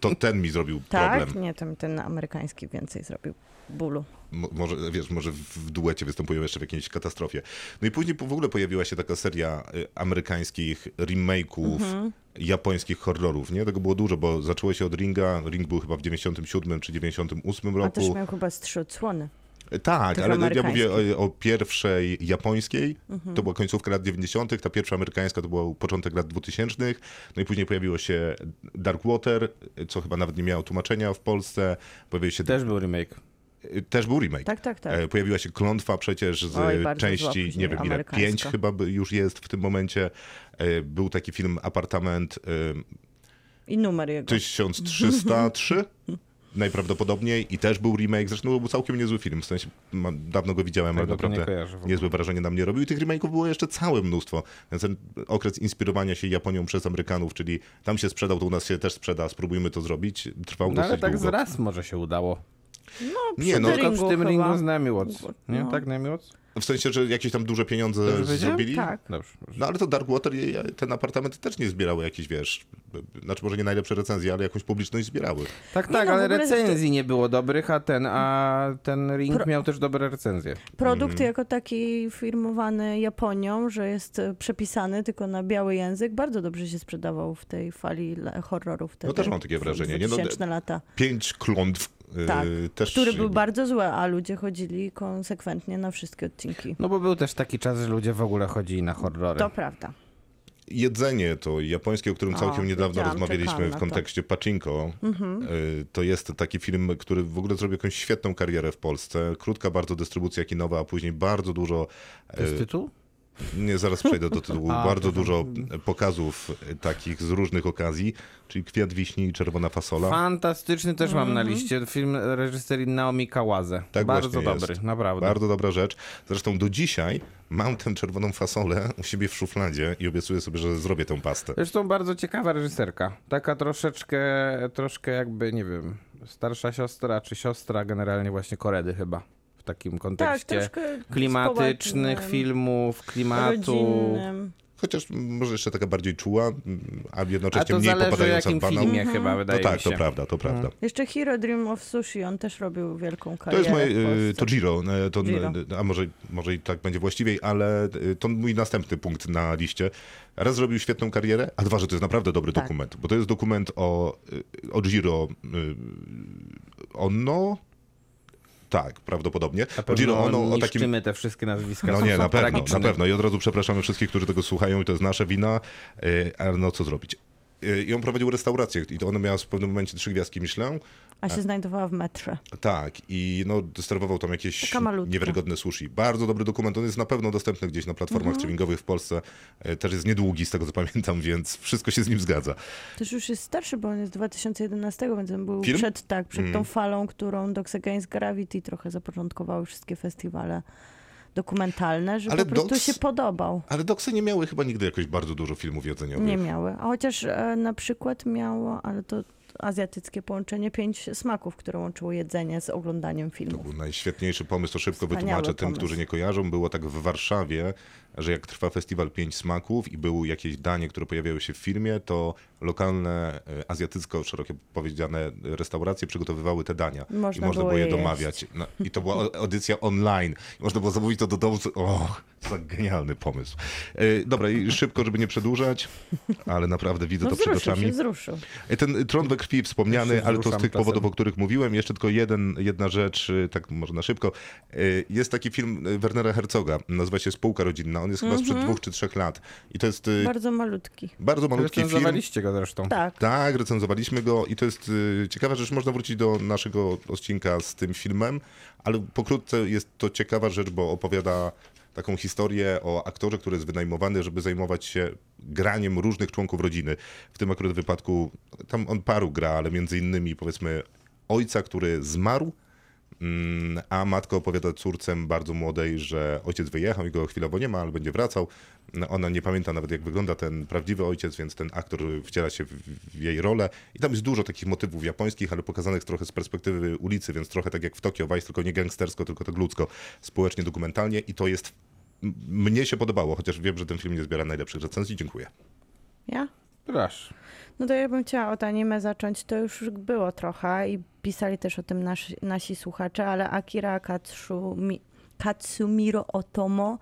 to ten mi zrobił tak? problem. Nie, ten, ten amerykański więcej zrobił bólu. Mo- może, wiesz, może w duecie występują jeszcze w jakiejś katastrofie. No i później po- w ogóle pojawiła się taka seria y, amerykańskich remake'ów Mhm. japońskich horrorów, nie? Tego było dużo, bo zaczęło się od Ringa, Ring był chyba w 97 czy 98 A też roku. miał chyba z trzy odsłony. Tak, tych ale ja mówię o, o pierwszej japońskiej, Mhm. to była końcówka lat 90., ta pierwsza amerykańska to był początek lat 2000, no i później pojawiło się Dark Water, co chyba nawet nie miało tłumaczenia w Polsce, pojawił się Też był remake. Też był remake. Tak, tak, tak. E, Pojawiła się klątwa przecież z Oj, części, nie wiem ile, pięć chyba by już jest w tym momencie. E, Był taki film Apartament I numer jego. e, 1303 <laughs> najprawdopodobniej i też był remake, zresztą był całkiem niezły film, w sensie mam, dawno go widziałem, ale to nie naprawdę kojarzę niezłe wrażenie na mnie robił i tych remake'ów było jeszcze całe mnóstwo, więc ten okres inspirowania się Japonią przez Amerykanów, czyli tam się sprzedał, to u nas się też sprzeda, spróbujmy to zrobić, trwał No ale dosyć tak długo. z raz może się udało. Nie, no, Przy Tylko w tym chyba. ringu z Nami Watts. Nie? No. Tak, Nami Watts? w sensie, że jakieś tam duże pieniądze Dobrze zrobili. Tak. Dobrze. No ale to Darkwater, ten apartament też nie zbierały jakieś, wiesz, znaczy może nie najlepsze recenzje, ale jakąś publiczność zbierały. Tak, Nie tak, no, ale recenzji nie było dobrych, a ten, a ten ring Pro- miał też dobre recenzje. Produkt Mhm. jako taki firmowany Japonią, że jest e, przepisany tylko na biały język, bardzo dobrze się sprzedawał w tej fali horrorów. Wtedy, No też mam takie w wrażenie, nie? No, 2000 lata. Pięć klątw Tak, też... Który był bardzo zły, a ludzie chodzili konsekwentnie na wszystkie odcinki. No bo był też taki czas, że ludzie w ogóle chodzili na horrory. To prawda. Jedzenie to japońskie, o którym O, całkiem niedawno wiedziałam, rozmawialiśmy w kontekście Pachinko. Mhm. Y, To jest taki film, który w ogóle zrobił jakąś świetną karierę w Polsce. Krótka bardzo dystrybucja kinowa, a później bardzo dużo... To jest y, tytuł? Nie, zaraz przejdę do tytułu. <laughs> A, bardzo to- dużo pokazów takich z różnych okazji, czyli Kwiat Wiśni i Czerwona Fasola. Fantastyczny też mam Mhm. na liście. Film reżyserii Naomi Kawase. Tak Bardzo dobry, jest. naprawdę. Bardzo dobra rzecz. Zresztą do dzisiaj mam tę czerwoną fasolę u siebie w szufladzie i obiecuję sobie, że zrobię tę pastę. Zresztą bardzo ciekawa reżyserka. Taka troszeczkę, troszkę jakby, nie wiem, starsza siostra, czy siostra generalnie właśnie Koredy chyba. W takim Tak, kontekście troszkę klimatycznych filmów, klimatu. rodzinnym. Chociaż może jeszcze taka bardziej czuła, a A jednocześnie to mniej popadająca w banał. filmie chyba, No wydaje tak, mi się. to prawda, to prawda. Jeszcze Hero Dream of Sushi, on też robił wielką To karierę jest moje, Polsce. to Giro, y, to, Giro. a może, może i tak będzie właściwiej, ale y, to mój następny punkt na liście. Raz zrobił świetną karierę, a dwa, że to jest naprawdę dobry Tak. dokument, bo to jest dokument o, o Giro Ono, tak, prawdopodobnie. Na O Giro pewno Ono, o takim te wszystkie nazwiska. No nie, na pewno, na pewno. I od razu przepraszamy wszystkich, którzy tego słuchają i to jest nasza wina, y, ale no co zrobić. I on prowadził restaurację i to ona miała w pewnym momencie trzy gwiazdki Michelin. A się znajdowała w metrze. Tak, i no, serwował tam jakieś niewiarygodne sushi. Bardzo dobry dokument, on jest na pewno dostępny gdzieś na platformach Mhm. streamingowych w Polsce. E, Też jest niedługi, z tego co pamiętam, więc wszystko się z nim zgadza. Też już jest starszy, bo on jest z 2011, więc on był Film? przed, tak, przed Mm. tą falą, którą Dogs Against Gravity trochę zapoczątkowały wszystkie festiwale dokumentalne, że Ale po prostu się podobał. Ale doksy nie miały chyba nigdy jakoś bardzo dużo filmów jedzeniowych. Nie miały. A chociaż e, na przykład miało, ale to azjatyckie połączenie pięć smaków, które łączyło jedzenie z oglądaniem To filmów. był najświetniejszy pomysł, to szybko Wspaniały wytłumaczę tym, pomysł. którzy nie kojarzą. Było tak w Warszawie, że jak trwa festiwal Pięć Smaków i były jakieś danie, które pojawiały się w filmie, to lokalne, e, azjatycko, szerokie powiedziane restauracje przygotowywały te dania. Można I można było było je domawiać. No, I to była audycja online. I Można było zamówić to do domu. O, <laughs> to tak genialny pomysł. E, dobra, i szybko, żeby nie przedłużać, ale naprawdę widzę No to przed oczami. się, wzruszył. E, Ten tron we krwi wspomniany, ale to z tych czasem. powodów, o których mówiłem. Jeszcze tylko jeden, jedna rzecz, y, tak może na szybko. Y, Jest taki film y, Wernera Herzoga, nazywa się Spółka Rodzinna. On jest chyba sprzed dwóch czy trzech lat. I to jest Bardzo malutki. bardzo malutki film. Recenzowaliście go zresztą. Tak. Tak, recenzowaliśmy go i to jest ciekawa rzecz. Można wrócić do naszego odcinka z tym filmem, ale pokrótce jest to ciekawa rzecz, bo opowiada taką historię o aktorze, który jest wynajmowany, żeby zajmować się graniem różnych członków rodziny. W tym akurat wypadku, tam on paru gra, ale między innymi powiedzmy ojca, który zmarł, A matka opowiada córce bardzo młodej, że ojciec wyjechał i go chwilowo nie ma, ale będzie wracał. No, Ona nie pamięta nawet, jak wygląda ten prawdziwy ojciec, więc ten aktor wciela się w, jej rolę. I tam jest dużo takich motywów japońskich, ale pokazanych trochę z perspektywy ulicy, więc trochę tak jak w Tokio Vice, tylko nie gangstersko, tylko tak ludzko, społecznie, dokumentalnie. I to jest. Mnie się podobało, chociaż wiem, że ten film nie zbiera najlepszych recenzji. Dziękuję. Ja? Proszę. No to ja bym chciała od anime zacząć. To już było trochę i pisali też o tym nasi, nasi słuchacze, ale Akira Katsumi, Katsumiro Otomo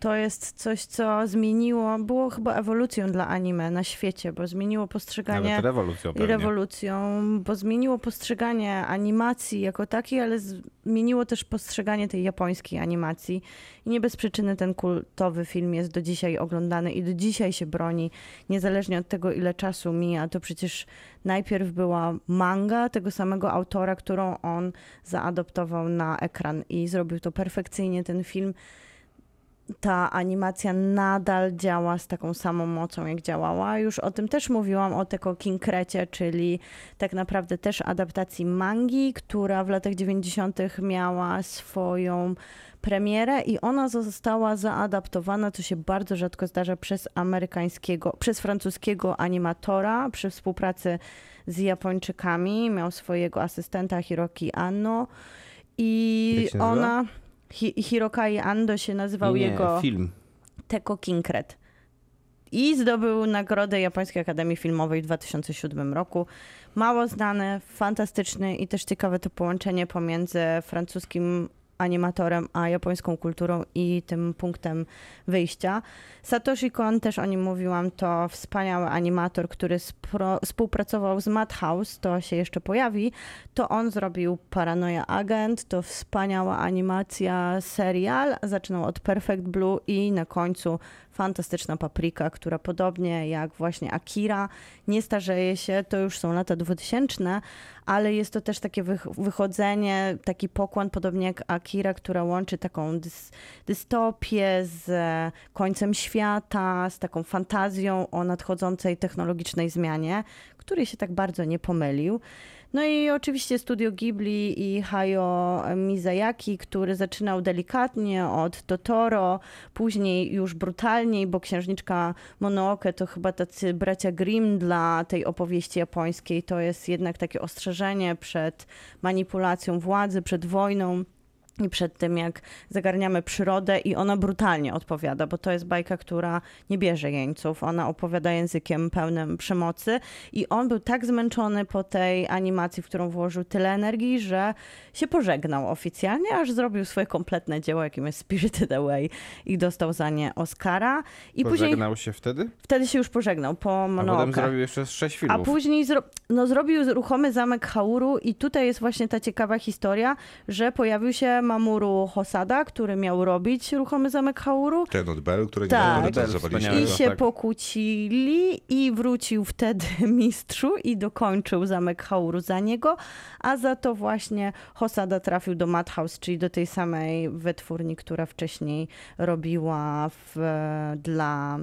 to jest coś, co zmieniło, było chyba ewolucją dla anime na świecie, bo zmieniło postrzeganie Nawet rewolucją i pewnie. rewolucją, bo zmieniło postrzeganie animacji jako takiej, ale zmieniło też postrzeganie tej japońskiej animacji. I nie bez przyczyny ten kultowy film jest do dzisiaj oglądany i do dzisiaj się broni, niezależnie od tego, ile czasu mija. To przecież najpierw była manga tego samego autora, którą on zaadoptował na ekran i zrobił to perfekcyjnie. Ten film ta animacja nadal działa z taką samą mocą, jak działała. Już o tym też mówiłam, o Teko Kinkrecie, czyli tak naprawdę też adaptacji mangi, która w latach 90. miała swoją premierę i ona została zaadaptowana, co się bardzo rzadko zdarza, przez amerykańskiego, przez francuskiego animatora przy współpracy z Japończykami. Miał swojego asystenta Hiroki Anno i się nazywa? Hi Hirokai Ando się nazywał nie, jego film. Teko Kinkret. I zdobył nagrodę Japońskiej Akademii Filmowej w 2007 roku. Mało znany, fantastyczny i też ciekawe to połączenie pomiędzy francuskim animatorem, a japońską kulturą i tym punktem wyjścia. Satoshi Kon, też o nim mówiłam, to wspaniały animator, który spro- współpracował z Madhouse, to się jeszcze pojawi. To on zrobił Paranoia Agent, to wspaniała animacja, serial. Zaczynał od Perfect Blue i na końcu fantastyczna Paprika, która podobnie jak właśnie Akira nie starzeje się, to już są lata 2000, ale jest to też takie wych- wychodzenie, taki pokłon, podobnie jak Akira, która łączy taką dys- dystopię z e, końcem świata, z taką fantazją o nadchodzącej technologicznej zmianie, który się tak bardzo nie pomylił. No i oczywiście studio Ghibli i Hayao Mizayaki, który zaczynał delikatnie od Totoro, później już brutalniej, bo Księżniczka Mononoke to chyba tacy bracia Grimm dla tej opowieści japońskiej. To jest jednak takie ostrzeżenie przed manipulacją władzy, przed wojną. I przed tym, jak zagarniamy przyrodę, i ona brutalnie odpowiada, bo to jest bajka, która nie bierze jeńców. Ona opowiada językiem pełnym przemocy. I on był tak zmęczony po tej animacji, w którą włożył tyle energii, że się pożegnał oficjalnie, aż zrobił swoje kompletne dzieło, jakim jest Spirited Away, i dostał za nie Oscara. I później Pożegnał się wtedy? wtedy się już pożegnał po A potem zrobił jeszcze z sześć A filmów. później zro... no, zrobił ruchomy zamek Hauru i tutaj jest właśnie ta ciekawa historia, że pojawił się Mamoru Hosada, który miał robić Ruchomy Zamek Hauru. Ten od Bell, który Tak. nie. I No, się tak. pokłócili i wrócił wtedy <laughs> mistrzu i dokończył Zamek Hauru za niego, a za to właśnie Hosada trafił do Madhouse, czyli do tej samej wytwórni, która wcześniej robiła w, dla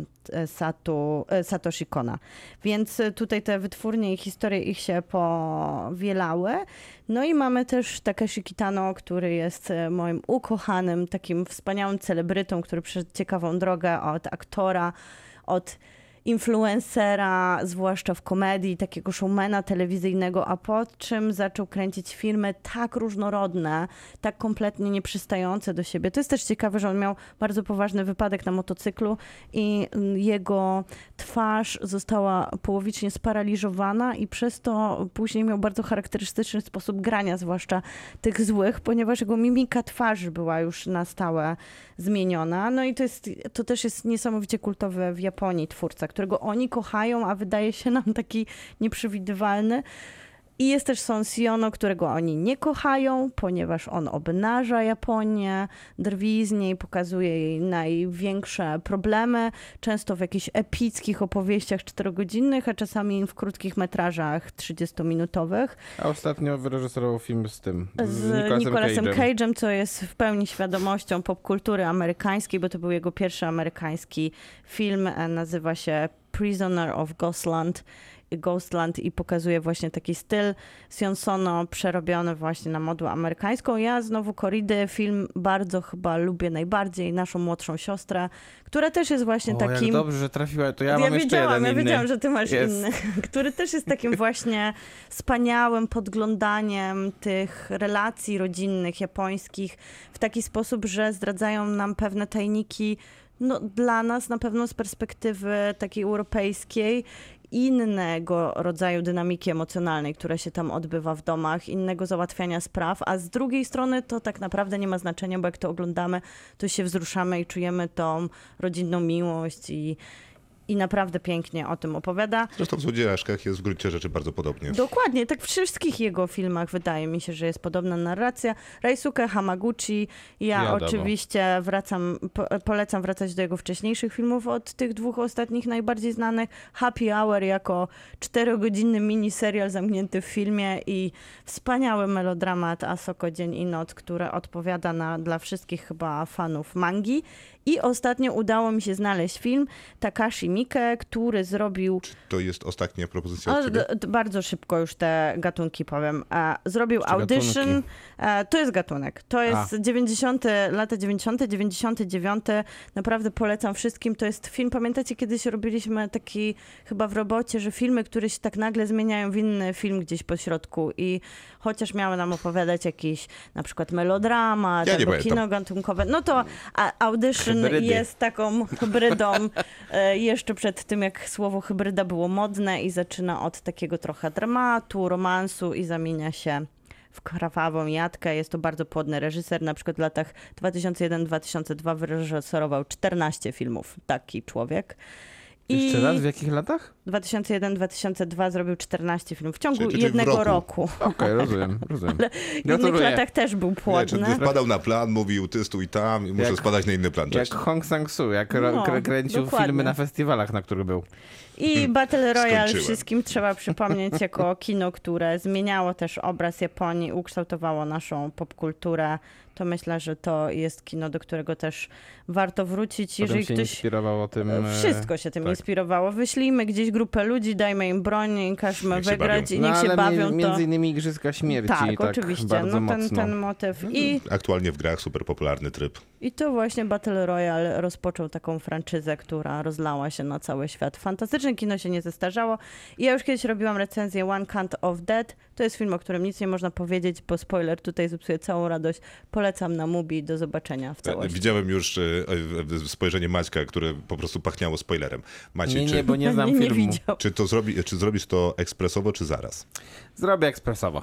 Satu, e, Satoshi Kona. Więc e, tutaj te wytwórnie i historie ich się powielały. No i mamy też Takeshi Kitano, który jest e, moim ukochanym, takim wspaniałym celebrytą, który przeszedł ciekawą drogę od aktora, od influencera, zwłaszcza w komedii, takiego showmana telewizyjnego, a po czym zaczął kręcić filmy tak różnorodne, tak kompletnie nieprzystające do siebie. To jest też ciekawe, że on miał bardzo poważny wypadek na motocyklu i mm, jego twarz została połowicznie sparaliżowana i przez to później miał bardzo charakterystyczny sposób grania, zwłaszcza tych złych, ponieważ jego mimika twarzy była już na stałe zmieniona. No i to, jest, to też jest niesamowicie kultowy w Japonii twórca, którego oni kochają, a wydaje się nam taki nieprzewidywalny. I jest też Son Siono, którego oni nie kochają, ponieważ on obnaża Japonię, drwi z niej, pokazuje jej największe problemy, często w jakichś epickich opowieściach czterogodzinnych, a czasami w krótkich metrażach 30-minutowych A ostatnio wyreżyserował film z tym, z, z Nicolasem Cage'em. Cage'em, co jest w pełni świadomością popkultury amerykańskiej, bo to był jego pierwszy amerykański film, e, nazywa się Prisoner of Ghostland. Ghostland i pokazuje właśnie taki styl Sion Sono przerobiony właśnie na modłę amerykańską. Ja znowu Koridy film bardzo chyba lubię najbardziej, naszą młodszą siostrę, która też jest właśnie O, takim... jak dobrze, że trafiła, to ja, Ja, mam jeszcze wiedziałam, jeden ja inny. wiedziałam, że ty masz Jest. inny, <laughs> który też jest takim właśnie wspaniałym podglądaniem tych relacji rodzinnych japońskich w taki sposób, że zdradzają nam pewne tajniki, no dla nas na pewno z perspektywy takiej europejskiej, innego rodzaju dynamiki emocjonalnej, która się tam odbywa w domach, innego załatwiania spraw, a z drugiej strony to tak naprawdę nie ma znaczenia, bo jak to oglądamy, to się wzruszamy i czujemy tą rodzinną miłość i, i naprawdę pięknie o tym opowiada. Zresztą w Złodziejaszkach jest w gruncie rzeczy bardzo podobnie. Dokładnie, tak w wszystkich jego filmach wydaje mi się, że jest podobna narracja. Raisuke Hamaguchi, ja Wiadomo. oczywiście wracam, po, polecam wracać do jego wcześniejszych filmów od tych dwóch ostatnich najbardziej znanych. Happy Hour jako czterogodzinny miniserial zamknięty w filmie i wspaniały melodramat Asoko Dzień i Noc, który odpowiada na, dla wszystkich chyba fanów mangi. I ostatnio udało mi się znaleźć film Takashi Miike, który zrobił To jest ostatnia propozycja o, bardzo szybko już te gatunki powiem. E, zrobił Czy Audition. gatunki? E, to jest gatunek. To jest 90. lata 90., 99. Naprawdę polecam wszystkim. To jest film, pamiętacie, kiedyś robiliśmy taki chyba w robocie, że filmy, które się tak nagle zmieniają w inny film gdzieś po środku i chociaż miały nam opowiadać jakiś na przykład melodramat Ja albo kino gatunkowe, no to a, Audition Hybrydy. jest taką hybrydą e, jeszcze przed tym, jak słowo hybryda było modne i zaczyna od takiego trochę dramatu, romansu i zamienia się w krwawą jatkę. Jest to bardzo płodny reżyser. Na przykład w latach 2001-2002 wyreżyserował 14 filmów. Taki człowiek. I Jeszcze raz, w jakich latach? 2001-2002 zrobił 14 filmów w ciągu Czyli- czyli w jednego roku. roku. Okej, rozumiem, rozumiem. W innych Gratuluję. latach też był Nie, płodny. wpadał na plan, mówił ty stój tam i muszę Jak- spadać na inny plan. Jak Cześć. Hong Sang-soo, jak No, krę- kręcił dokładnie. filmy na festiwalach, na których był. I Battle Royale Skończyłem. wszystkim trzeba przypomnieć jako kino, które zmieniało też obraz Japonii, ukształtowało naszą popkulturę. To myślę, że to jest kino, do którego też warto wrócić. Potem Jeżeli się ktoś. inspirował o tym... e, Wszystko się tym tak. inspirowało. Wyślijmy gdzieś grupę ludzi, dajmy im broń i każmy Niech wygrać i No, niech ale się bawią. mi- To... między innymi Igrzyska Śmierci. Tak, tak oczywiście. Bardzo No ten, mocno. ten motyw. I Aktualnie w grach super popularny tryb. I to właśnie Battle Royale rozpoczął taką franczyzę, która rozlała się na cały świat. Fantastyczne kino się nie zestarzało. I ja już kiedyś robiłam recenzję One Count of Dead. To jest film, o którym nic nie można powiedzieć, bo spoiler tutaj zepsuje całą radość. Polecam na Mubi. Do zobaczenia w całości. Widziałem już e, e, spojrzenie Maćka, które po prostu pachniało spoilerem. Maciej, Nie, czy, nie, bo nie znam <laughs> nie, nie filmu. widział. czy, to zrobi, czy zrobisz to ekspresowo, czy zaraz? Zrobię ekspresowo.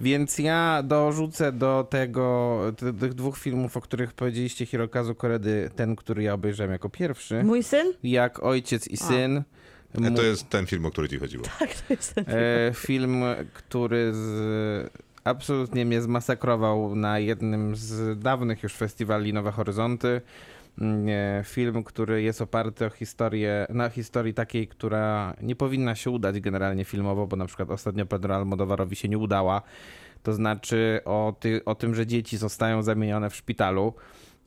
Więc ja dorzucę do tego, ty- tych dwóch filmów, o których powiedzieliście, Hirokazu Koredy, ten, który ja obejrzałem jako pierwszy, Mój syn? jak Ojciec i Syn. E, Mu- To jest ten film, o który ci chodziło. Tak, to jest ten film. E, film, który z absolutnie mnie zmasakrował na jednym z dawnych już festiwali Nowe Horyzonty. Mm, e, Film, który jest oparty o historię, na historii takiej, która nie powinna się udać generalnie filmowo, bo na przykład ostatnio Pedro Almodovarowi się nie udała. To znaczy o, ty, o tym, że dzieci zostają zamienione w szpitalu.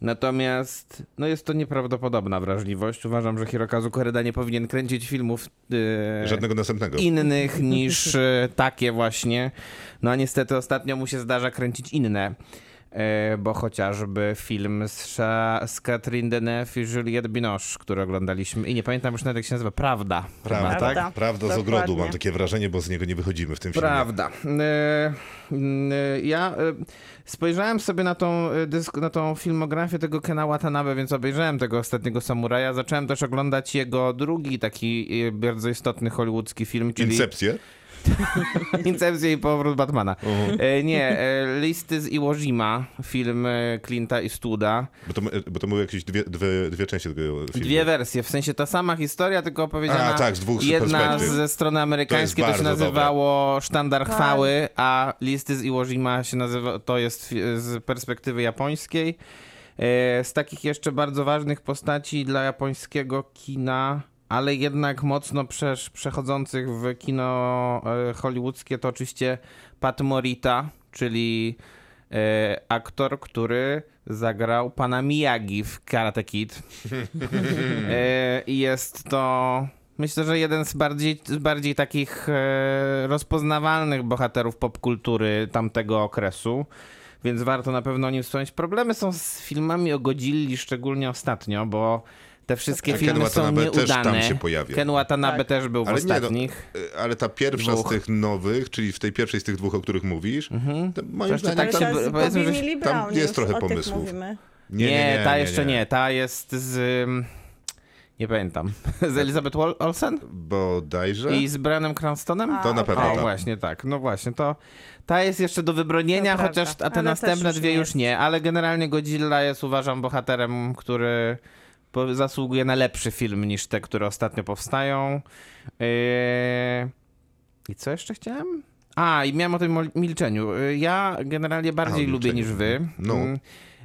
Natomiast no jest to nieprawdopodobna wrażliwość. Uważam, że Hirokazu Koreda nie powinien kręcić filmów e, Żadnego następnego. innych <laughs> niż e, takie właśnie. No a niestety ostatnio mu się zdarza kręcić inne. E, Bo chociażby film z, z Catherine Deneuve i Juliette Binoche, który oglądaliśmy i nie pamiętam już nawet jak się nazywa, Prawda. Prawda, chyba, tak? Prawda. Prawda z Dokładnie. ogrodu, mam takie wrażenie, bo z niego nie wychodzimy w tym filmie. Prawda. E, e, Ja spojrzałem sobie na tą, dysk, na tą filmografię tego Kena Watanabe, więc obejrzałem tego ostatniego samuraja. Zacząłem też oglądać jego drugi taki bardzo istotny hollywoodzki film, czyli Incepcję? <laughs> Incepcja i powrót Batmana. Mhm. E, nie, e, Listy z Iwo Jima, film e, Clint'a Eastwooda. Bo to, bo to były jakieś dwie, dwie, dwie części tego filmu. Dwie wersje, w sensie ta sama historia, tylko opowiedziana A, tak, z dwóch jedna ze strony amerykańskiej to, To się nazywało Sztandar Tak. Chwały, a Listy z Iwo Jima się nazywa, to jest z perspektywy japońskiej. E, Z takich jeszcze bardzo ważnych postaci dla japońskiego kina, ale jednak mocno przesz, przechodzących w kino e, hollywoodzkie, to oczywiście Pat Morita, czyli e, aktor, który zagrał pana Miyagi w Karate Kid. <laughs> E, I jest to myślę, że jeden z bardziej, z bardziej takich e, rozpoznawalnych bohaterów popkultury tamtego okresu. Więc warto na pewno o nim wspomnieć. Problemy są z filmami o Godzilli, szczególnie ostatnio, bo te wszystkie A Ken filmy są Watanabe też tam nieudane. się pojawia. Ken Watanabe Tak. też był w Ale nie, no, ostatnich. E, Ale ta pierwsza Dwóch. z tych nowych, czyli w tej pierwszej z tych dwóch, o których mówisz, to moim Zresztą zdaniem tak tam- powiedzmy, że tam jest trochę pomysłów. mówimy. Nie, ta jeszcze nie. Ta jest z... Nie pamiętam. <laughs> Z Elizabeth Olsen? Bodajże. I z Brianem Cranstonem? A, To na pewno O, tak. właśnie tak. No właśnie, to ta jest jeszcze do wybronienia, chociaż a te Ale następne już dwie nie już nie, ale generalnie Godzilla jest uważam bohaterem, który zasługuje na lepszy film niż te, które ostatnio powstają. Yy... I co jeszcze chciałem? A, i miałem o tym milczeniu. Yy, Ja generalnie bardziej lubię niż wy. No.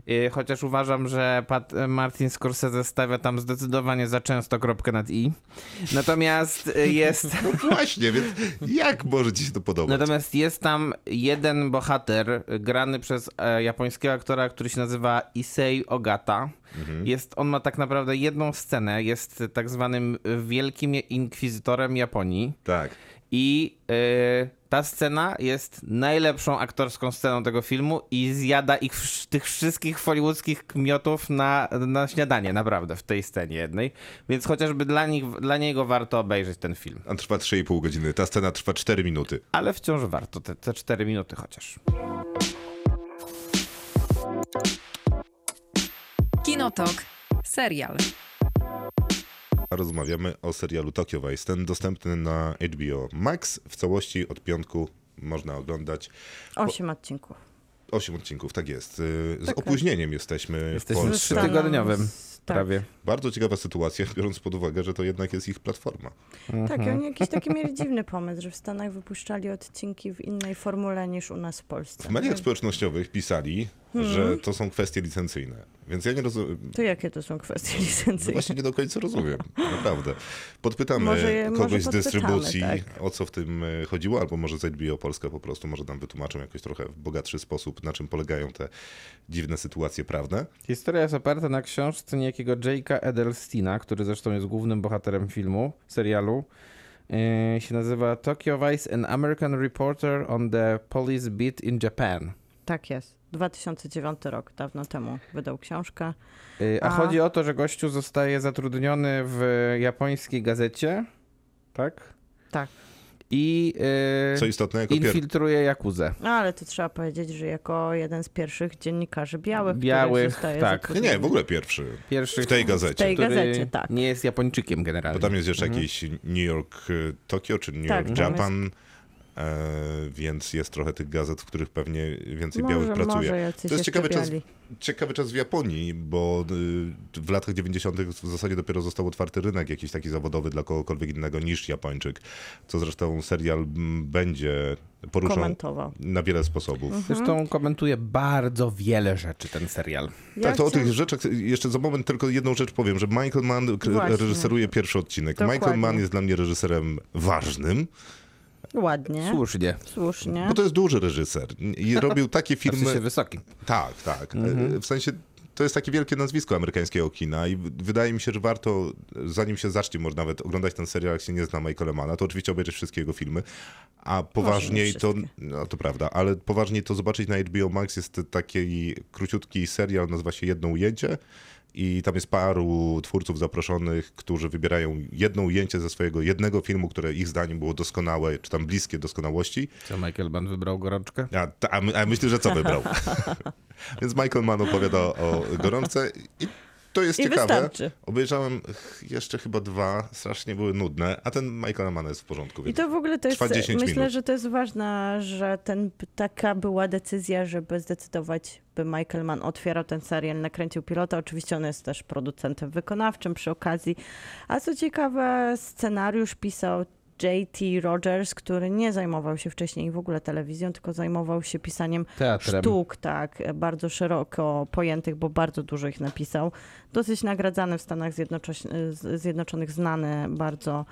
Yy, Chociaż uważam, że Pat, Martin Scorsese stawia tam zdecydowanie za często kropkę nad i. Natomiast yy, jest... <laughs> No właśnie, więc jak może ci się to podobać? Natomiast jest tam jeden bohater y, grany przez e, japońskiego aktora, który się nazywa Issei Ogata. Jest, on ma tak naprawdę jedną scenę, jest tak zwanym wielkim inkwizytorem Japonii Tak. I y, ta scena jest najlepszą aktorską sceną tego filmu i zjada ich tych wszystkich hollywoodzkich kmiotów na, na śniadanie, naprawdę, w tej scenie jednej. Więc chociażby dla, nich, dla niego warto obejrzeć ten film. On trwa 3,5 godziny. Ta scena trwa 4 minuty. Ale wciąż warto, te, te 4 minuty chociaż. Kinotok. Serial. Rozmawiamy o serialu Tokyo Vice. Ten dostępny na HBO Max. W całości od piątku można oglądać. Osiem odcinków. 8 odcinków, tak jest. Y, Z Tak. opóźnieniem jesteśmy, Jesteśmy Polsce. trzytygodniowym Tak. prawie. Bardzo ciekawa sytuacja, <laughs> biorąc pod uwagę, że to jednak jest ich platforma. Tak, i oni jakiś taki mieli dziwny pomysł, że w Stanach wypuszczali odcinki w innej formule niż u nas w Polsce. W mediach społecznościowych pisali, Hmm. że to są kwestie licencyjne. Więc ja nie rozumiem. To jakie to są kwestie No licencyjne? właśnie nie do końca rozumiem, naprawdę. Podpytamy Może je- może kogoś z dystrybucji, tak. o co w tym e, chodziło, albo może z HBO Polska po prostu może nam wytłumaczą jakoś trochę w bogatszy sposób, na czym polegają te dziwne sytuacje prawne. Historia jest oparta na książce niejakiego Jake'a Edelsteina, który zresztą jest głównym bohaterem filmu, serialu. Yy, się nazywa Tokyo Vice, an American reporter on the police beat in Japan. Tak jest. 2009 rok, dawno temu wydał książkę. Yy, a, A. chodzi o to, że gościu zostaje zatrudniony w japońskiej gazecie, tak? Tak. I yy, Co istotne, jako pier... infiltruje Jakuzę. No ale to trzeba powiedzieć, że jako jeden z pierwszych dziennikarzy białych, Białych, który tak. Nie, w ogóle pierwszy. Pierwszy, W tej w gazecie. tej który gazecie, tak. nie jest Japończykiem generalnie. Bo tam jest jeszcze Mhm. jakiś New York e, Tokio, czy New Tak, York Japan. e, więc jest trochę tych gazet, w których pewnie więcej Może- białych pracuje. może to jest ciekawy czas, ciekawy czas w Japonii, bo y, w latach 90. w zasadzie dopiero został otwarty rynek jakiś taki zawodowy dla kogokolwiek innego niż Japończyk, co zresztą serial będzie poruszał Komentował. na wiele sposobów. Zresztą komentuje bardzo wiele rzeczy ten serial. Ja tak, to o chciałam- tych rzeczach jeszcze za moment tylko jedną rzecz powiem, że Michael Mann Właśnie. reżyseruje pierwszy odcinek. Michael Dokładnie. Mann jest dla mnie reżyserem ważnym, Ładnie, Słusznie. słusznie. bo to jest duży reżyser i <laughs> robił takie W sensie filmy... wysoki. Tak, tak. E, W sensie to jest takie wielkie nazwisko amerykańskiego kina i wydaje mi się, że warto, zanim się zacznie, może nawet oglądać ten serial, jak się nie zna Michaela Manna, to oczywiście obejrzeć wszystkie jego filmy, a poważniej to, no to prawda, ale poważniej to zobaczyć na HBO Max jest taki króciutki serial, nazywa się Jedno Ujęcie i tam jest paru twórców zaproszonych, którzy wybierają jedno ujęcie ze swojego jednego filmu, które ich zdaniem było doskonałe, czy tam bliskie doskonałości Co Michael Mann wybrał gorączkę? a, a, my- a myślę, że co wybrał? <laughs> Więc Michael Mann opowiada o gorączce i to jest I ciekawe. wystarczy. Obejrzałem jeszcze chyba dwa, strasznie były nudne, a ten Michael Mann jest w porządku. I to w ogóle to jest, Trwa 10 myślę, minut. że to jest ważne, że ten, taka była decyzja, żeby zdecydować, by Michael Mann otwierał ten serial, nakręcił pilota. Oczywiście on jest też producentem wykonawczym przy okazji. A co ciekawe, scenariusz pisał J.T. Rogers, który nie zajmował się wcześniej w ogóle telewizją, tylko zajmował się pisaniem Teatrem. sztuk, tak, bardzo szeroko pojętych, bo bardzo dużo ich napisał. Dosyć nagradzany w Stanach Zjednoczonych, znany bardzo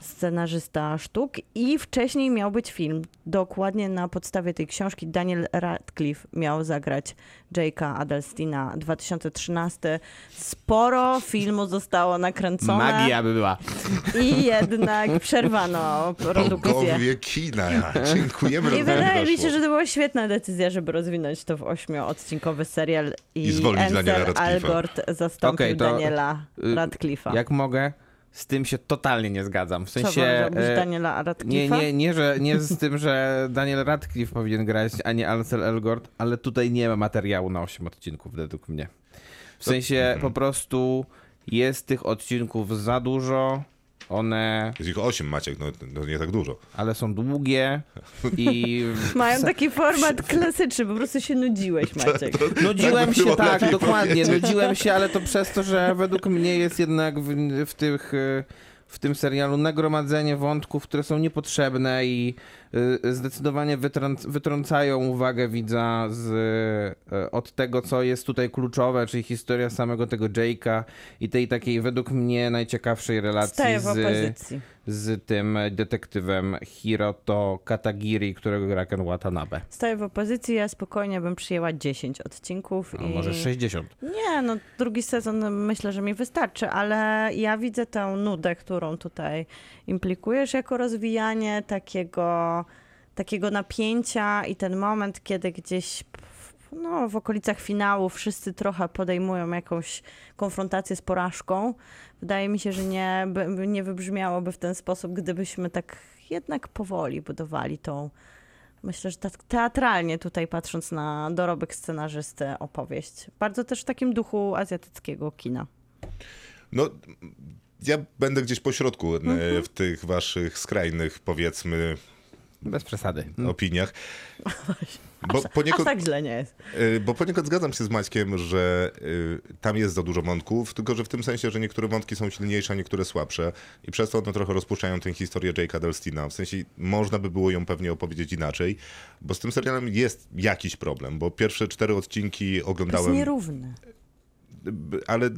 scenarzysta sztuk i wcześniej miał być film. Dokładnie na podstawie tej książki Daniel Radcliffe miał zagrać Jake'a Adelstina 2013. Sporo filmu zostało nakręcone Magia by była. i jednak przerwano produkcję. Bogowie kina, dziękujemy. I wydaje mi się, że to była świetna decyzja, żeby rozwinąć to w ośmioodcinkowy serial i, I zwolnić Daniela Ansel Radcliffe'a. Algort zastąpił to, Daniela y, Radcliffe'a. Jak mogę, z tym się totalnie nie zgadzam. W Co sensie. wolałbyś, e, Daniela nie, Radcliffe'a? nie, nie, że, nie z tym, że Daniel Radcliffe powinien grać, a nie Ansel Elgort, ale tutaj nie ma materiału na 8 odcinków według mnie. W sensie mhm. po prostu jest tych odcinków za dużo, one, Jest ich osiem, Maciek, no, no nie tak dużo. ale są długie i <laughs> Mają taki format klasyczny, po prostu się nudziłeś, Maciek. Nudziłem by się, tak, dokładnie. powiedzieć. Nudziłem się, ale to przez to, że według mnie jest jednak w, w tych. W tym serialu nagromadzenie wątków, które są niepotrzebne i zdecydowanie wytrąc, wytrącają uwagę widza z, y, od tego, co jest tutaj kluczowe, czyli historia samego tego Jake'a i tej takiej według mnie najciekawszej relacji z, z tym detektywem Hiroto Katagiri, którego gra Ken Watanabe. Staję w opozycji, ja spokojnie bym przyjęła 10 odcinków. A i... może 60. Nie, no drugi sezon myślę, że mi wystarczy, ale ja widzę tę nudę, którą tutaj implikujesz jako rozwijanie takiego, takiego napięcia i ten moment, kiedy gdzieś w- no, w okolicach finału wszyscy trochę podejmują jakąś konfrontację z porażką. Wydaje mi się, że nie, nie wybrzmiałoby w ten sposób, gdybyśmy tak jednak powoli budowali tą, myślę, że tak teatralnie tutaj patrząc na dorobek scenarzysty opowieść. Bardzo też w takim duchu azjatyckiego kina. No, ja będę gdzieś po środku e, Mhm. w tych waszych skrajnych, powiedzmy, Bez przesady. opiniach. <laughs> Bo Aż poniekąd, tak źle nie jest. Y, Bo poniekąd zgadzam się z Maćkiem, że y, tam jest za dużo wątków, tylko że w tym sensie, że niektóre wątki są silniejsze, a niektóre słabsze i przez to one trochę rozpuszczają tę historię Jake'a Delstina. W sensie można by było ją pewnie opowiedzieć inaczej, bo z tym serialem jest jakiś problem, bo pierwsze cztery odcinki To jest oglądałem, nierówny. ale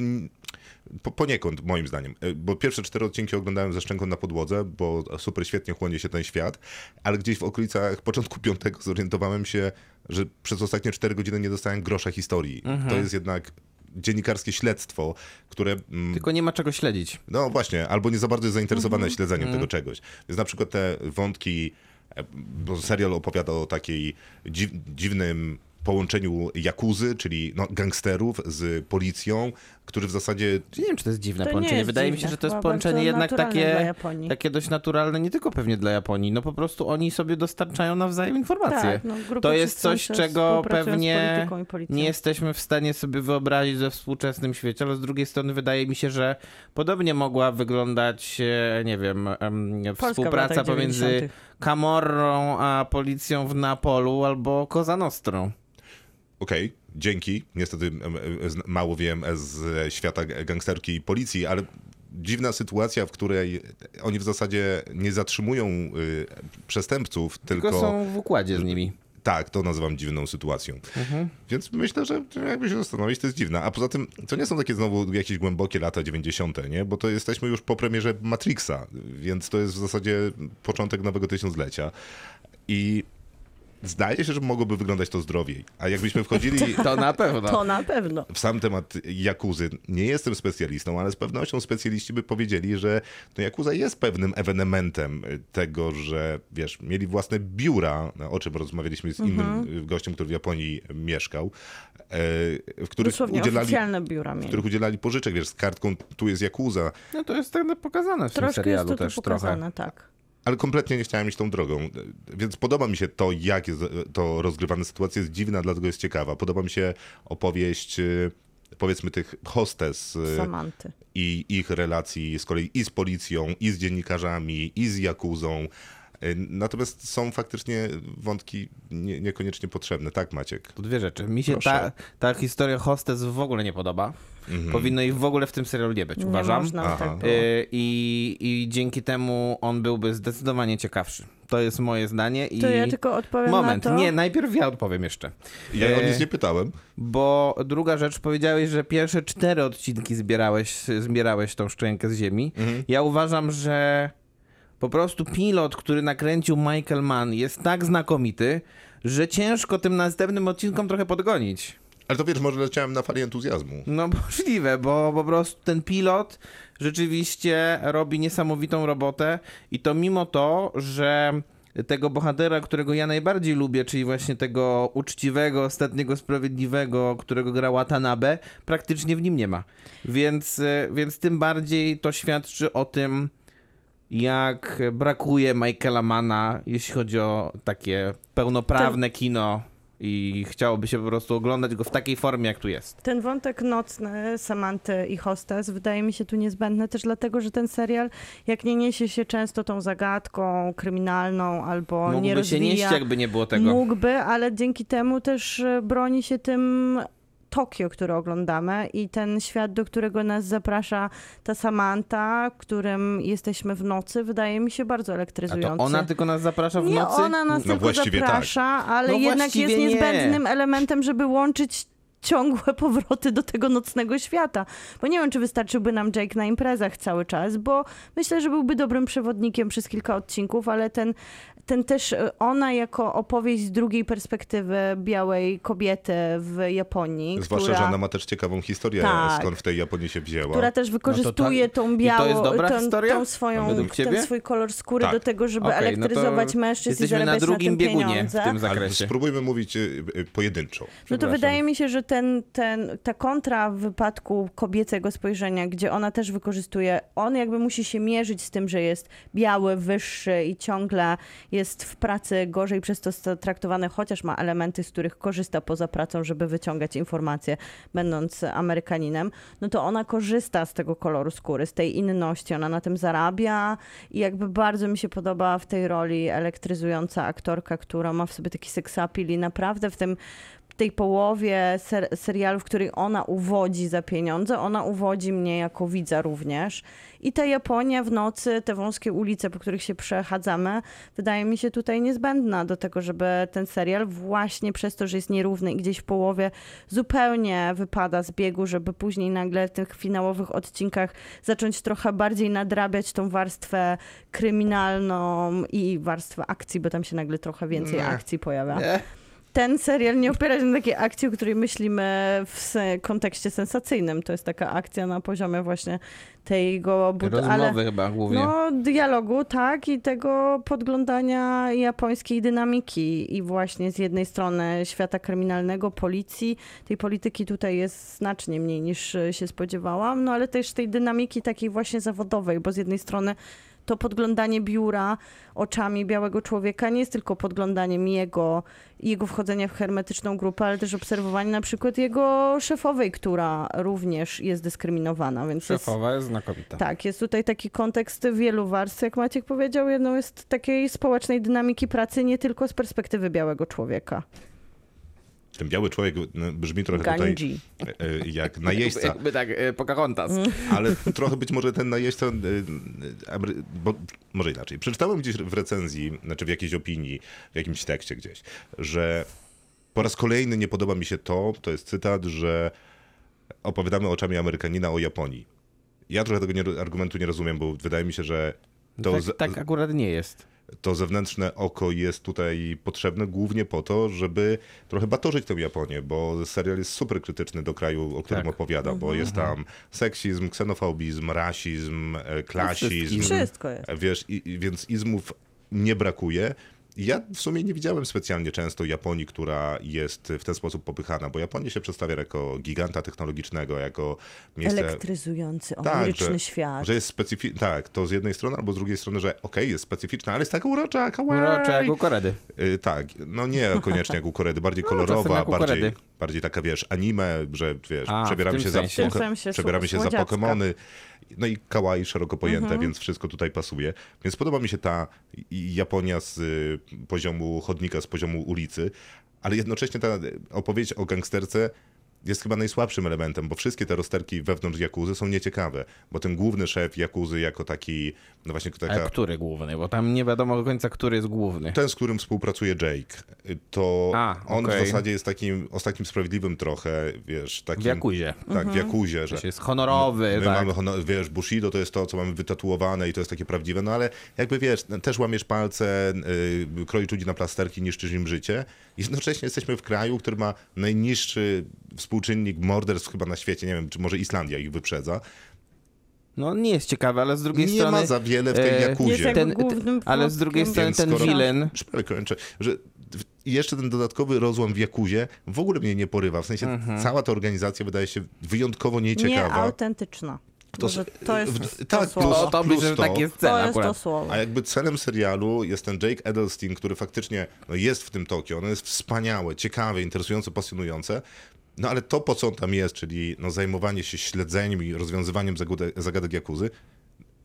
po, poniekąd moim zdaniem, Y, bo pierwsze cztery odcinki oglądałem ze szczęką na podłodze, bo super świetnie chłonie się ten świat, ale gdzieś w okolicach początku <laughs> piątego zorientowałem się, że przez ostatnie cztery godziny nie dostałem grosza historii. To jest jednak dziennikarskie śledztwo, które... mm, Tylko nie ma czego śledzić. no właśnie, albo nie za bardzo jest zainteresowane śledzeniem tego czegoś. Więc na przykład te wątki, e, bo serial opowiada o takiej dziw, dziwnym połączeniu jakuzy, czyli no, gangsterów z policją, który w zasadzie Nie wiem, czy to jest dziwne To nie połączenie. jest Wydaje mi się, dziwne, że to jest chyba połączenie jednak takie, takie dość naturalne, nie tylko pewnie dla Japonii, no po prostu oni sobie dostarczają nawzajem informacje. Tak, no, to jest coś, czego pewnie nie jesteśmy w stanie sobie wyobrazić we współczesnym świecie, ale z drugiej strony wydaje mi się, że podobnie mogła wyglądać, e, nie wiem, em, Polska współpraca pomiędzy 90.. Camorrą a policją w Neapolu albo Cosa Nostrą. Okej, dzięki. Niestety mało wiem z świata gangsterki i policji, ale dziwna sytuacja, w której oni w zasadzie nie zatrzymują y, przestępców, tylko, Tylko są w układzie z nimi. tak, to nazywam dziwną sytuacją. Więc myślę, że jakby się zastanowić, to jest dziwne. A poza tym, to nie są takie znowu jakieś głębokie lata 90., nie? Bo to jesteśmy już po premierze Matrixa, więc to jest w zasadzie początek nowego tysiąclecia. I zdaje się, że mogłoby wyglądać to zdrowiej. A jakbyśmy wchodzili <laughs> To na pewno. To na pewno. w sam temat Jakuzy, nie jestem specjalistą, ale z pewnością specjaliści by powiedzieli, że no Jakuza jest pewnym ewenementem tego, że wiesz, mieli własne biura, o czym rozmawialiśmy z innym Mhm. gościem, który w Japonii mieszkał, e, w których Dosłownie udzielali oficjalne biura w mieli. których udzielali pożyczek, wiesz, z kartką tu jest Jakuza, No to jest tak pokazane w tym Troszkę jest serialu to tu też pokazane, trochę. tak. Ale kompletnie nie chciałem iść tą drogą. Więc podoba mi się to, jak jest to rozgrywane. Sytuacja jest dziwna, dlatego jest ciekawa. Podoba mi się opowieść, y, powiedzmy, tych hostes y, Samanty. i ich relacji z kolei i z policją, i z dziennikarzami, i z Jakuzą. Y, Natomiast są faktycznie wątki nie, niekoniecznie potrzebne. Tak, Maciek? To dwie rzeczy. Mi się Proszę. ta, ta historia hostes w ogóle nie podoba. Powinno ich w ogóle w tym serialu nie być, Nie uważam. można tak. Y, I, I dzięki temu on byłby zdecydowanie ciekawszy. To jest moje zdanie. I... To ja tylko odpowiem Moment, na to. nie, najpierw ja odpowiem jeszcze. Ja o E, nic nie pytałem. Bo druga rzecz, powiedziałeś, że pierwsze cztery odcinki zbierałeś, zbierałeś tą szczękę z ziemi. Ja uważam, że po prostu pilot, który nakręcił Michael Mann jest tak znakomity, że ciężko tym następnym odcinkom trochę podgonić. Ale to wiesz, może leciałem na fali entuzjazmu. No <laughs> możliwe, bo po prostu ten pilot rzeczywiście robi niesamowitą robotę i to mimo to, że tego bohatera, którego ja najbardziej lubię, czyli właśnie tego uczciwego, ostatniego sprawiedliwego, którego gra Watanabe, praktycznie w nim nie ma. Więc, e, więc tym bardziej to świadczy o tym, jak brakuje Michaela Mana, jeśli chodzi o takie pełnoprawne kino i chciałoby się po prostu oglądać go w takiej formie, jak tu jest. Ten wątek nocny Samanty i Hostes wydaje mi się tu niezbędny też dlatego, że ten serial jak nie niesie się często tą zagadką kryminalną albo nie Mógłby się rozwija, nieść, jakby nie było tego. mógłby, ale dzięki temu też broni się tym Tokio, które oglądamy i ten świat, do którego nas zaprasza ta Samantha, w którym jesteśmy w nocy, wydaje mi się bardzo A elektryzujący. to ona tylko nas zaprasza w Nie, nocy? ona nas No tylko tak. zaprasza, ale No jednak jest nie. niezbędnym elementem, żeby łączyć ciągłe <laughs> powroty do tego nocnego świata. Bo nie wiem, czy wystarczyłby nam Jake na imprezach cały czas, bo myślę, że byłby dobrym przewodnikiem przez kilka odcinków, ale ten, ten też e, ona jako opowieść z drugiej perspektywy białej kobiety w Japonii, Zwłaszcza, która, że ona ma też ciekawą historię, Tak. skąd w tej Japonii się wzięła. która też wykorzystuje No to tą i to białą, tą, tą swoją, ten swój kolor skóry Tak. do tego, żeby Okej, no elektryzować mężczyzn i zarabiać na drugim na tym biegunie pieniądze. w tym Ale zakresie. spróbujmy mówić y, y, pojedynczo. No to wydaje mi się, że ten, ten, ta kontra w wypadku kobiecego spojrzenia, gdzie ona też wykorzystuje, on jakby musi się mierzyć z tym, że jest biały, wyższy i ciągle jest w pracy gorzej przez to traktowany, chociaż ma elementy, z których korzysta poza pracą, żeby wyciągać informacje, będąc Amerykaninem, no to ona korzysta z tego koloru skóry, z tej inności, ona na tym zarabia i jakby bardzo mi się podoba w tej roli elektryzująca aktorka, która ma w sobie taki appeal i naprawdę w tym tej połowie ser serialu, w której ona uwodzi za pieniądze, ona uwodzi mnie jako widza również. I ta Japonia w nocy, te wąskie ulice, po których się przechadzamy, wydaje mi się tutaj niezbędna do tego, żeby ten serial właśnie przez to, że jest nierówny i gdzieś w połowie zupełnie wypada z biegu, żeby później nagle w tych finałowych odcinkach zacząć trochę bardziej nadrabiać tą warstwę kryminalną i warstwę akcji, bo tam się nagle trochę więcej Nie. akcji pojawia. Nie. Ten serial nie opiera się na takiej akcji, o której myślimy w kontekście sensacyjnym. To jest taka akcja na poziomie właśnie tego... bud- Rozmowy chyba głównie. No, dialogu, tak, i tego podglądania japońskiej dynamiki i właśnie z jednej strony świata kryminalnego, policji, tej polityki tutaj jest znacznie mniej niż się spodziewałam, no ale też tej dynamiki takiej właśnie zawodowej, bo z jednej strony to podglądanie biura oczami białego człowieka nie jest tylko podglądaniem jego, jego wchodzenia w hermetyczną grupę, ale też obserwowanie na przykład jego szefowej, która również jest dyskryminowana, więc jest, Szefowa jest znakomita. tak, jest tutaj taki kontekst wielu warstw, jak Maciek powiedział, jedną jest takiej społecznej dynamiki pracy nie tylko z perspektywy białego człowieka. Ten biały człowiek no, brzmi trochę tutaj Ganji. e, e, jak najeźdźca, <laughs> Jakby tak, e, Pocahontas. ale trochę być może ten najeźdźca, bo, może inaczej. Przeczytałem gdzieś w recenzji, znaczy w jakiejś opinii, w jakimś tekście gdzieś, że po raz kolejny nie podoba mi się to, to jest cytat, że opowiadamy oczami Amerykanina o Japonii. Ja trochę tego nie, argumentu nie rozumiem, bo wydaje mi się, że to, tak, z, tak akurat nie jest. To zewnętrzne oko jest tutaj potrzebne głównie po to, żeby trochę batorzyć tę Japonię, bo serial jest super krytyczny do kraju, o którym Tak. opowiada, bo jest tam seksizm, ksenofobizm, rasizm, e, klasizm. Wszystko jest. Wiesz, i, i, więc izmów nie brakuje. Ja w sumie nie widziałem specjalnie często Japonii, która jest w ten sposób popychana, bo Japonię się przedstawia jako giganta technologicznego, jako miejsce... Elektryzujący, Tak, oniryczny że, świat. że jest specyficzny. Tak, to z jednej strony, albo z drugiej strony, że okej, jest specyficzna, ale jest taka urocza, kawaii. Urocza jak u Koredy. Y, tak, no nie <laughs> koniecznie jak u Koredy, bardziej czasem kolorowa, u bardziej, bardziej taka, wiesz, anime, że wiesz, A, przebieramy się, za, sensie. Sensie przebieramy się za. Pokemony. No i kawaii szeroko pojęte, Mhm. więc wszystko tutaj pasuje. Więc podoba mi się ta Japonia z y, poziomu chodnika, z poziomu ulicy, ale jednocześnie ta opowieść o gangsterce jest chyba najsłabszym elementem, bo wszystkie te rozterki wewnątrz Jakuzy są nieciekawe, bo ten główny szef Jakuzy jako taki, no właśnie taka... Ale który główny? Bo tam nie wiadomo do końca, który jest główny. Ten, z którym współpracuje Jake, to A, on okej. w zasadzie jest takim ostatnim sprawiedliwym trochę, wiesz, takim... W Jakuzie. Tak, w Jakuzie, że jest honorowy, my tak. mamy, honor, wiesz, Bushido to jest to, co mamy wytatuowane i to jest takie prawdziwe, no ale jakby, wiesz, też łamiesz palce, yy, kroisz ludzi na plasterki, niszczysz im życie i jednocześnie jesteśmy w kraju, który ma najniższy współczynnik morderstw chyba na świecie, nie wiem, czy może Islandia ich wyprzedza. No nie jest ciekawy, ale z drugiej Nie strony... ma za wiele w tej e, Jakuzie. Ten, głównym ale z drugiej strony ten villain... Kończę, że jeszcze ten dodatkowy rozłam w Jakuzie w ogóle mnie nie porywa. W sensie Mhm. cała ta organizacja wydaje się wyjątkowo nieciekawa. Nieautentyczna. To to jest w- to tak, słowo. plus- To, to że to- tak jest To jest to słowo. A jakby celem serialu jest ten Jake Edelstein, który faktycznie no, jest w tym Tokio. Ono jest wspaniałe, ciekawe, interesujące, pasjonujące. No ale to, po co on tam jest, czyli no, zajmowanie się śledzeniem i rozwiązywaniem zagadek, zagadek Jakuzy,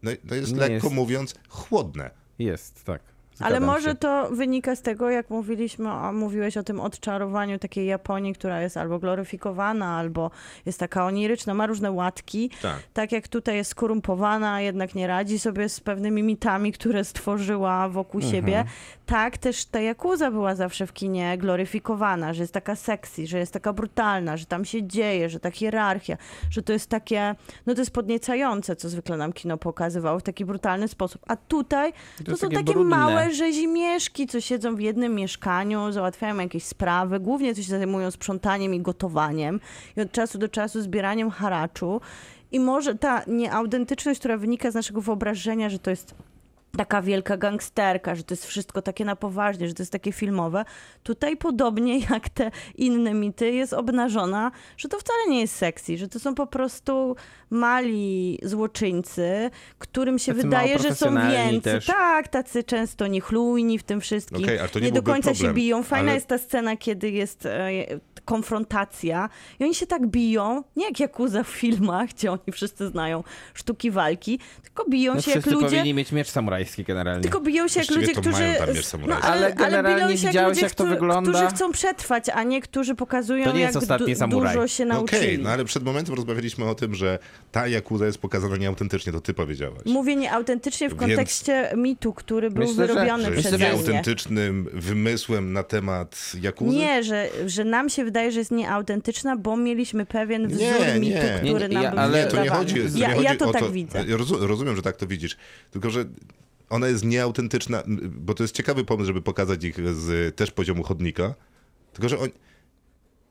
no, no jest Nie lekko jest. mówiąc chłodne. Jest, tak. Ale może się. to wynika z tego, jak mówiliśmy, a mówiłeś o tym odczarowaniu takiej Japonii, która jest albo gloryfikowana, albo jest taka oniryczna, ma różne łatki. Tak. Tak jak tutaj jest skorumpowana, jednak nie radzi sobie z pewnymi mitami, które stworzyła wokół Mhm. siebie. Tak też ta Jakuza była zawsze w kinie gloryfikowana, że jest taka sexy, że jest taka brutalna, że tam się dzieje, że ta hierarchia, że to jest takie, no to jest podniecające, co zwykle nam kino pokazywało w taki brutalny sposób. A tutaj to, jest są takie takie małe rzezimieszki, co siedzą w jednym mieszkaniu, załatwiają jakieś sprawy, głównie co się zajmują sprzątaniem i gotowaniem i od czasu do czasu zbieraniem haraczu. I może ta nieautentyczność, która wynika z naszego wyobrażenia, że to jest taka wielka gangsterka, że to jest wszystko takie na poważnie, że to jest takie filmowe. Tutaj podobnie <laughs> jak te inne mity jest obnażona, że to wcale nie jest sexy, że to są po prostu mali złoczyńcy, którym się Tacy wydaje, że są więcej. też. Tak, tacy często niechlujni w tym wszystkim. To nie nie do końca się problem, biją. Fajna ale- jest ta scena, kiedy jest e, konfrontacja i oni się tak biją, nie jak Jakuza w filmach, gdzie oni wszyscy znają sztuki walki, tylko biją No, się jak ludzie... powinni mieć miecz samurajski generalnie. Tylko biją się jak Właściwie ludzie, którzy. mają tam miecz no, samurajski. ale, Ale ale generalnie biją się jak ludzie, jak to którzy, wygląda? którzy chcą przetrwać, a nie którzy pokazują, To nie jest jak ostatni du- samuraj. dużo się No Okej, nauczyli. no ale przed momentem rozmawialiśmy o tym, że ta Jakuza jest pokazana nieautentycznie, to ty powiedziałaś. Mówię nieautentycznie w Więc- kontekście mitu, który był Myślę, że- wyrobiony Że Myślę, jest przeze mnie. nieautentycznym wymysłem na temat Jakuzy? Nie, że, że nam się wydaje, że jest nieautentyczna, bo mieliśmy pewien wzór Nie, mitu, nie. który Nie, nie, nam ja- był ale- to nie chodzi, to ja, nie chodzi ja to tak to. widzę. Rozumiem, że tak to widzisz. Tylko, że ona jest nieautentyczna, bo to jest ciekawy pomysł, żeby pokazać ich z też poziomu chodnika, Tylko, że on,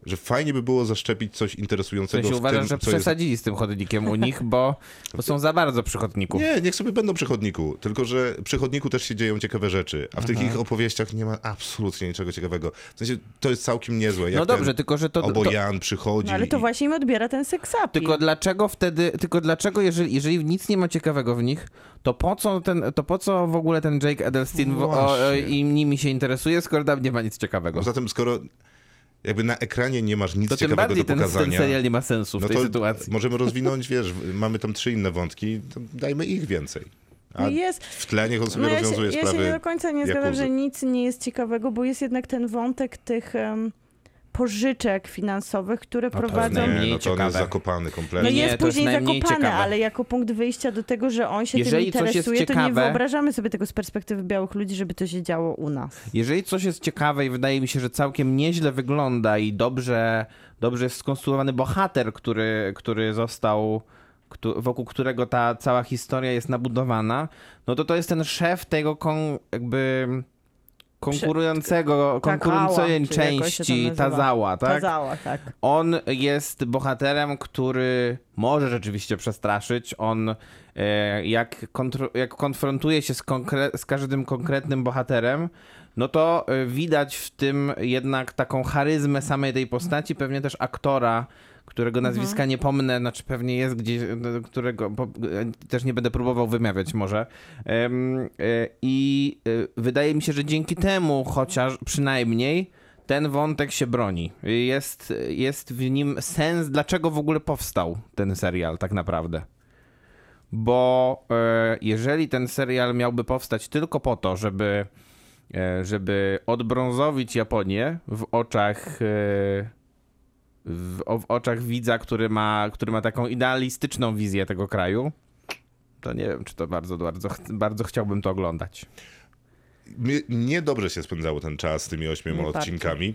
że fajnie by było zaszczepić coś W interesującego sensie w uważam, tym, że co jest przesadzili z tym chodnikiem u nich, bo, bo są za bardzo przy chodniku. Nie, niech sobie będą przy chodniku, tylko że przy chodniku też się dzieją ciekawe rzeczy, a w tych ich opowieściach nie ma absolutnie niczego ciekawego. W sensie to jest całkiem niezłe. Jak No dobrze, tylko że to... to Obojan przychodzi. No ale to i- właśnie im odbiera ten seksapil. tylko dlaczego wtedy, tylko dlaczego, jeżeli, jeżeli nic nie ma ciekawego w nich, to po co ten, to po co w ogóle ten Jake Edelstein w, o, i nimi się interesuje, skoro tam nie ma nic ciekawego? Poza tym, skoro jakby na ekranie nie masz nic To tym ciekawego bardziej do ten, ten pokazania, serial nie ma sensu w no tej to sytuacji. możemy <laughs> rozwinąć, wiesz, w- mamy tam trzy inne wątki, to dajmy ich więcej. A No jest, w tle niech on sobie no ja, się, rozwiązuje ja się sprawy. nie do końca nie zgadzam, że nic nie jest ciekawego, bo jest jednak ten wątek tych em, pożyczek finansowych, które jest prowadzą... najmniej nie, no to on ciekawe. jest zakopany No kompletnie. Nie, jest jest później najmniej zakopane, ciekawe. ale jako punkt wyjścia do tego, że on się Jeżeli tym coś jest interesuje, to nie ciekawe- wyobrażamy sobie tego z perspektywy białych ludzi, żeby to się działo u nas. Jeżeli coś jest ciekawe i wydaje mi się, że całkiem nieźle wygląda i dobrze, dobrze jest skonstruowany bohater, który, który został, wokół którego ta cała historia jest nabudowana, no to to jest ten szef tego kon, jakby konkurującego, konkurującej części. Tazała, tak? Kazała, tak. On jest bohaterem, który może rzeczywiście przestraszyć. On e, jak, jak konfrontuje się z, konkre- z każdym konkretnym bohaterem, no to e, widać w tym jednak taką charyzmę samej tej postaci, pewnie też aktora, którego nazwiska nie pomnę, znaczy pewnie jest gdzieś, e, którego po, e, też nie będę próbował wymawiać może. E, I e, wydaje mi się, że dzięki temu chociaż przynajmniej ten wątek się broni. Jest, jest w nim sens, dlaczego w ogóle powstał ten serial tak naprawdę. Bo jeżeli ten serial miałby powstać tylko po to, żeby, żeby odbrązowić Japonię w oczach, w, o- w oczach widza, który ma, który ma taką idealistyczną wizję tego kraju, to nie wiem, czy to bardzo, bardzo, bardzo chciałbym to oglądać. Mnie dobrze się spędzało ten czas z tymi ośmioma Nie odcinkami.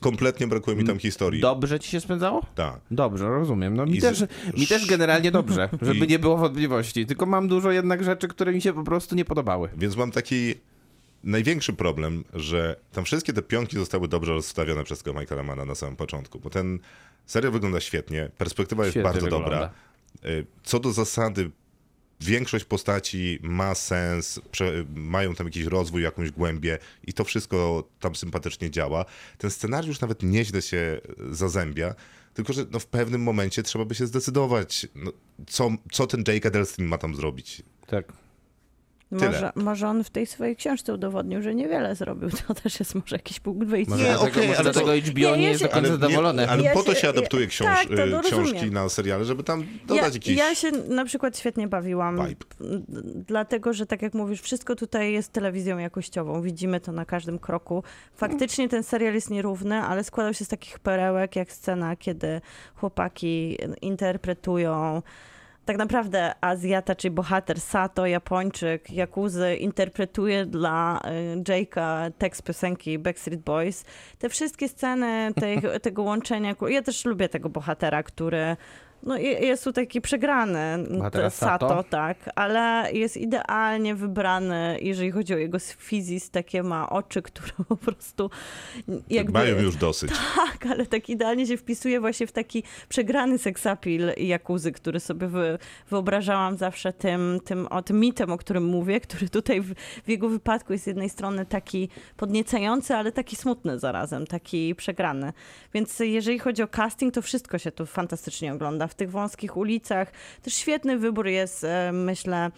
Kompletnie brakuje mi tam historii. Dobrze ci się spędzało? Tak. Dobrze, rozumiem. No mi, I z- też, mi też generalnie dobrze, <laughs> żeby I- nie było wątpliwości. Tylko mam dużo jednak rzeczy, które mi się po prostu nie podobały. Więc mam taki największy problem, że tam wszystkie te pionki zostały dobrze rozstawione przez tego Michaela Mana na samym początku, bo ten serial wygląda świetnie, perspektywa jest Świetnie bardzo wygląda. dobra. Y, Co do zasady, większość postaci ma sens, mają tam jakiś rozwój, jakąś głębię i to wszystko tam sympatycznie działa. Ten scenariusz nawet nieźle się zazębia, tylko że no, w pewnym momencie trzeba by się zdecydować, no, co, co ten Jake Edelstein ma tam zrobić. Tak. Tyle. Może, może on w tej swojej książce udowodnił, że niewiele zrobił. <laughs> To też jest może jakiś punkt wyjścia. Może Nie, dlatego, okej, może ale dlatego to- HBO nie, Nie, ja jest do końca nie- zadowolony. ale Ja po to się- adaptuje ja- książ, tak, to y, książki rozumiem. na seriale, żeby tam Ja, dodać jakiś... ja się na przykład świetnie bawiłam, vibe. dlatego że tak jak mówisz, wszystko tutaj jest telewizją jakościową. Widzimy to na każdym kroku. Faktycznie ten serial jest nierówny, ale składał się z takich perełek, jak scena, kiedy chłopaki interpretują tak naprawdę Azjata, czyli bohater Sato, Japończyk, Jakuzy, interpretuje dla y, Jake'a tekst piosenki Backstreet Boys. Te wszystkie sceny tej, <laughs> tego łączenia, ja też lubię tego bohatera, który no, je- jest tu taki przegrany, t- Sato, Sato? tak, ale jest idealnie wybrany, jeżeli chodzi o jego fizis, takie ma oczy, <laughs> które po prostu jakby... Mają już dosyć. Tak, ale tak idealnie się wpisuje właśnie w taki przegrany seksapil Jakuzy, który sobie wy, wyobrażałam zawsze tym, tym, o tym mitem, o którym mówię, który tutaj w, w jego wypadku jest z jednej strony taki podniecający, ale taki smutny zarazem, taki przegrany. Więc jeżeli chodzi o casting, to wszystko się tu fantastycznie ogląda. W tych wąskich ulicach. Też świetny wybór jest, e, myślę,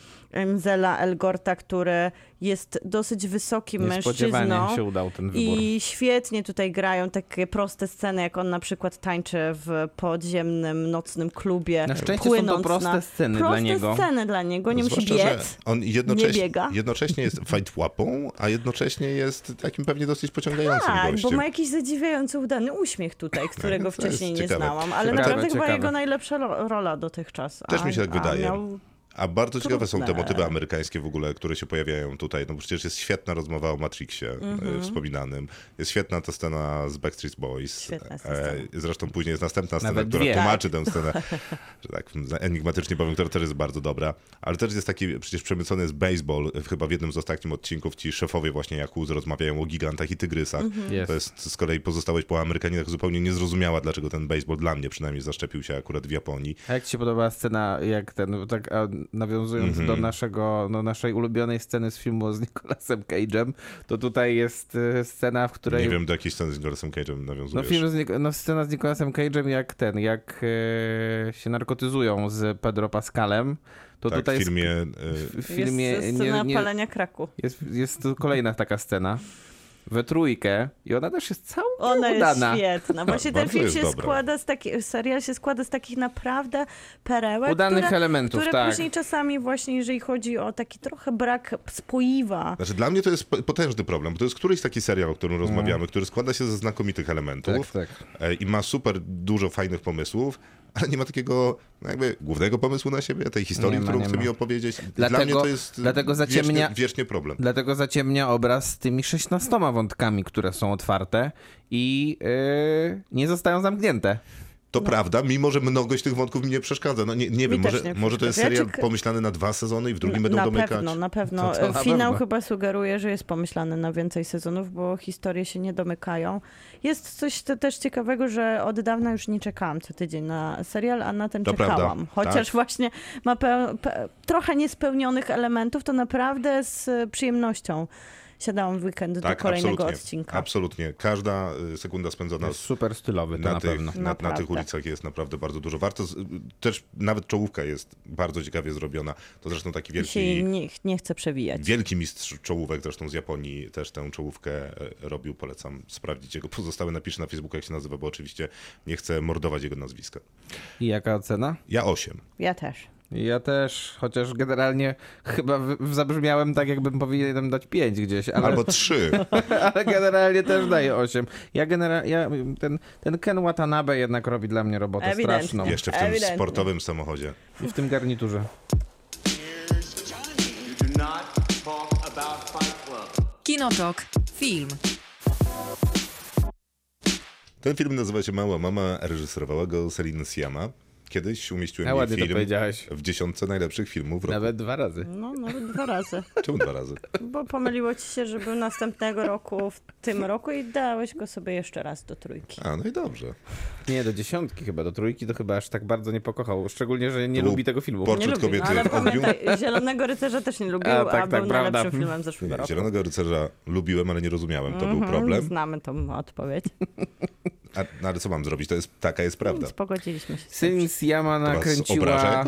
Mzela Elgorta, który jest dosyć wysokim mężczyzną. się udał ten wybór. I świetnie tutaj grają takie proste sceny, jak on na przykład tańczy w podziemnym, nocnym klubie. Na szczęście są to płynąc proste na... sceny proste dla niego. sceny dla niego, nie musi biec. on jednocześnie, nie biega. jednocześnie jest fight łapą, a jednocześnie jest takim pewnie dosyć pociągającym Tak, bo gościem. ma jakiś zadziwiający udany uśmiech tutaj, <laughs> którego wcześniej nie ciekawe. znałam, ale Ciekawe, naprawdę chyba jego najlepsza ro- rola dotychczas. Też A- mi się tak wydaje. Miał A bardzo ciekawe są te Trudne. motywy amerykańskie w ogóle, które się pojawiają tutaj. No przecież jest świetna rozmowa o Matrixie e, Mhm. wspominanym. Jest świetna ta scena z Backstreet Boys. E, scena. Zresztą później jest następna scena, Nawet która dwie. tłumaczy tę scenę, że tak enigmatycznie powiem, która też jest bardzo dobra. Ale też jest taki, przecież przemycony jest baseball. Chyba w jednym z ostatnich odcinków ci szefowie właśnie Yakuza rozmawiają o gigantach i tygrysach. Jest. To jest z kolei pozostałość po Amerykaninach zupełnie nie zrozumiała, dlaczego ten baseball dla mnie przynajmniej zaszczepił się akurat w Japonii. A jak ci się podoba scena, jak ten, tak nawiązując do naszego, do naszej ulubionej sceny z filmu z Nicolasem Cage'em, to tutaj jest e, scena, w której... Nie wiem, do jakiej sceny z Nicolasem Cage'em No, nawiązujesz. film z, Nic- no scena z Nicolasem Cage'em, jak ten, jak e, się narkotyzują z Pedro Pascalem, to tak, tutaj w filmie... jest, w filmie jest nie, scena nie, palenia kraku. jest, jest tu kolejna taka scena we trójkę i ona też jest całkiem Ona jest udana. świetna. Właśnie ten film jest się dobra. składa z takich, serial się składa z takich naprawdę perełek, Udanych które, elementów, które tak. później czasami właśnie, jeżeli chodzi o taki trochę brak spoiwa, Znaczy dla mnie to jest po- potężny problem, bo to jest któryś taki serial, o którym rozmawiamy, który składa się ze znakomitych elementów Tak, tak. e, i ma super dużo fajnych pomysłów, ale nie ma takiego no jakby głównego pomysłu na siebie, tej historii, ma, którą chce mi opowiedzieć. Dla Dlatego- mnie to jest dlatego zaciemnia- problem. Dlatego zaciemnia obraz z tymi 16 wątkami, które są otwarte i yy, nie zostają zamknięte. To prawda, mimo że mnogość tych wątków mi nie przeszkadza. No nie, nie wiem, może, nie może to jest. Ja serial pomyślany na dwa sezony i w drugim na, będą na domykać. pewno, na pewno. To- to na Finał pewno. chyba sugeruje, że jest pomyślany na więcej sezonów, bo historie się nie domykają. Jest coś te- też ciekawego, że od dawna już nie czekałam co tydzień na serial, a na ten To czekałam. prawda, Chociaż tak. właśnie ma trochę niespełnionych elementów, to naprawdę z przyjemnością siadałam w weekend do kolejnego absolutnie, odcinka. Absolutnie. Każda sekunda spędzona Jest super stylowy, to na, na, tych, pewno. na, na tych ulicach jest naprawdę bardzo dużo. Warto, z- też nawet czołówka jest bardzo ciekawie zrobiona. To zresztą taki wielki, nie, nie chce przewijać. wielki mistrz czołówek zresztą z Japonii też tę czołówkę e, robił. Polecam sprawdzić jego pozostałe napisze na Facebooku, jak się nazywa, bo oczywiście nie chcę mordować jego nazwiska. I jaka ocena? Ja 8. Ja też. Ja też, chociaż generalnie chyba zabrzmiałem tak, jakbym powinienem dać 5 gdzieś, ale, Albo 3. <laughs> ale generalnie też daję 8. Ja generalnie, ja, ten, ten Ken Watanabe jednak robi dla mnie robotę Ewidentnie. straszną. Jeszcze w tym Ewidentnie. sportowym samochodzie. I w tym garniturze. Kinotok. Film. Ten film nazywa się Mała Mama, reżyserowała go Celine Siama. Kiedyś umieściłem A jej ładnie to film powiedziałeś. w dziesiątce najlepszych filmów roku. Nawet dwa razy. No, nawet dwa razy. <laughs> Czemu dwa razy? Bo pomyliło ci się, że był następnego roku w tym roku i dałeś go sobie jeszcze raz do trójki. A, no i dobrze. Nie, do dziesiątki chyba, do trójki to chyba aż tak bardzo nie pokochał. Szczególnie, że nie lubi tego filmu. port- Nie Portret lubił, no, kobiety ale w ogniu? pamiętaj, Zielonego Rycerza też nie lubił, a, A, tak, był tak, prawda. najlepszym filmem zeszłego Nie, roku. Zielonego Rycerza lubiłem, ale nie rozumiałem. To był Mhm, problem. Znamy tą odpowiedź. <laughs> A, no ale co mam zrobić? To jest, taka jest prawda. Więc pogodziliśmy się To was nakręciła...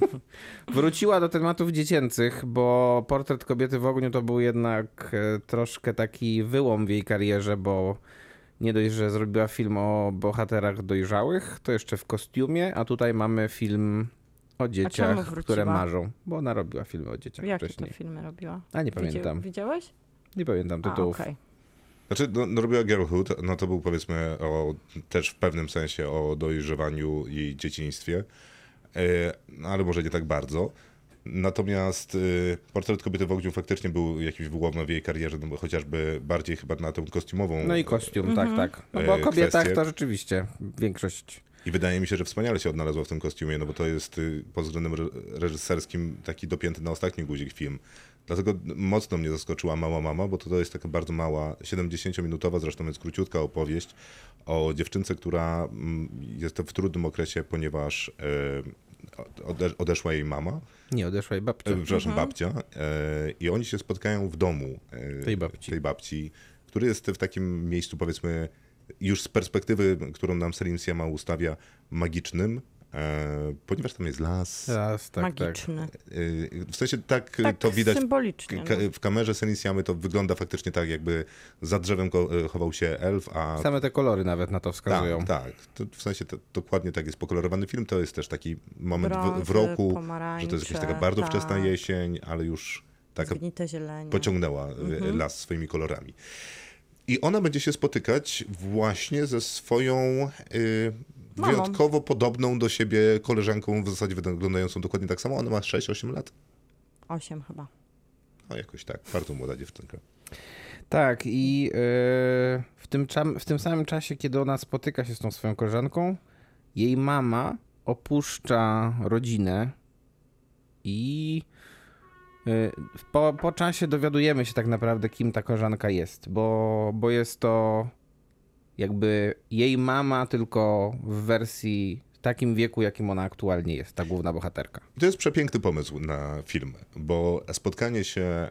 <laughs> Wróciła do tematów dziecięcych, bo Portret kobiety w ogniu to był jednak e, troszkę taki wyłom w jej karierze, bo nie dość, że zrobiła film o bohaterach dojrzałych, to jeszcze w kostiumie, a tutaj mamy film o dzieciach, które marzą, bo ona robiła filmy o dzieciach Jakie to wcześniej. filmy robiła? A nie Widzi- pamiętam, Widziałeś? nie pamiętam A, tytułów. Znaczy, no, no robiła Girlhood, no to był powiedzmy o, też w pewnym sensie o dojrzewaniu i dzieciństwie, e, no, ale może nie tak bardzo. Natomiast y, portret kobiety w ogniu faktycznie był jakimś wyłomem w jej karierze, no bo chociażby bardziej chyba na tę kostiumową. No i kostium, tak, tak. No E, bo o kobietach kwestie. to rzeczywiście większość. I wydaje mi się, że wspaniale się odnalazła w tym kostiumie, no bo to jest y, pod względem re- reżyserskim taki dopięty na ostatni guzik film. Dlatego mocno mnie zaskoczyła Mała Mama, bo to, to jest taka bardzo mała, 70-minutowa, zresztą jest króciutka opowieść o dziewczynce, która mm, jest w trudnym okresie, ponieważ e, ode, odeszła jej mama, Nie, odeszła jej babcia. e, przepraszam, babcia, e, i oni się spotkają w domu Tej babci. tej babci, który jest w takim miejscu, powiedzmy, już z perspektywy, którą nam Selim Siama ustawia, magicznym, ponieważ tam jest las. Teraz, tak, tak. Magiczny. E, w sensie tak, Tak, to widać symbolicznie. Ka- no. w kamerze Selim Siamy to wygląda faktycznie tak, jakby za drzewem ko- e, chował się elf, a Same te kolory nawet na to wskazują. tak, tak. To w sensie to, dokładnie tak jest pokolorowany film. To jest też taki moment w, w Brązy, roku, że to jest jakaś taka bardzo tak. wczesna jesień, ale już taka pociągnęła y, las swoimi kolorami. I ona będzie się spotykać właśnie ze swoją y, Mamą. wyjątkowo podobną do siebie koleżanką, w zasadzie wyglądającą dokładnie tak samo. Ona ma 6-8 lat. Osiem chyba. No jakoś tak, bardzo młoda dziewczynka. Tak, i yy, w, tym w tym samym czasie, kiedy ona spotyka się z tą swoją koleżanką, jej mama opuszcza rodzinę i yy, po, po czasie dowiadujemy się tak naprawdę, kim ta koleżanka jest, bo, bo jest to jakby jej mama, tylko w wersji w takim wieku, jakim ona aktualnie jest, ta główna bohaterka. To jest przepiękny pomysł na film, bo spotkanie się,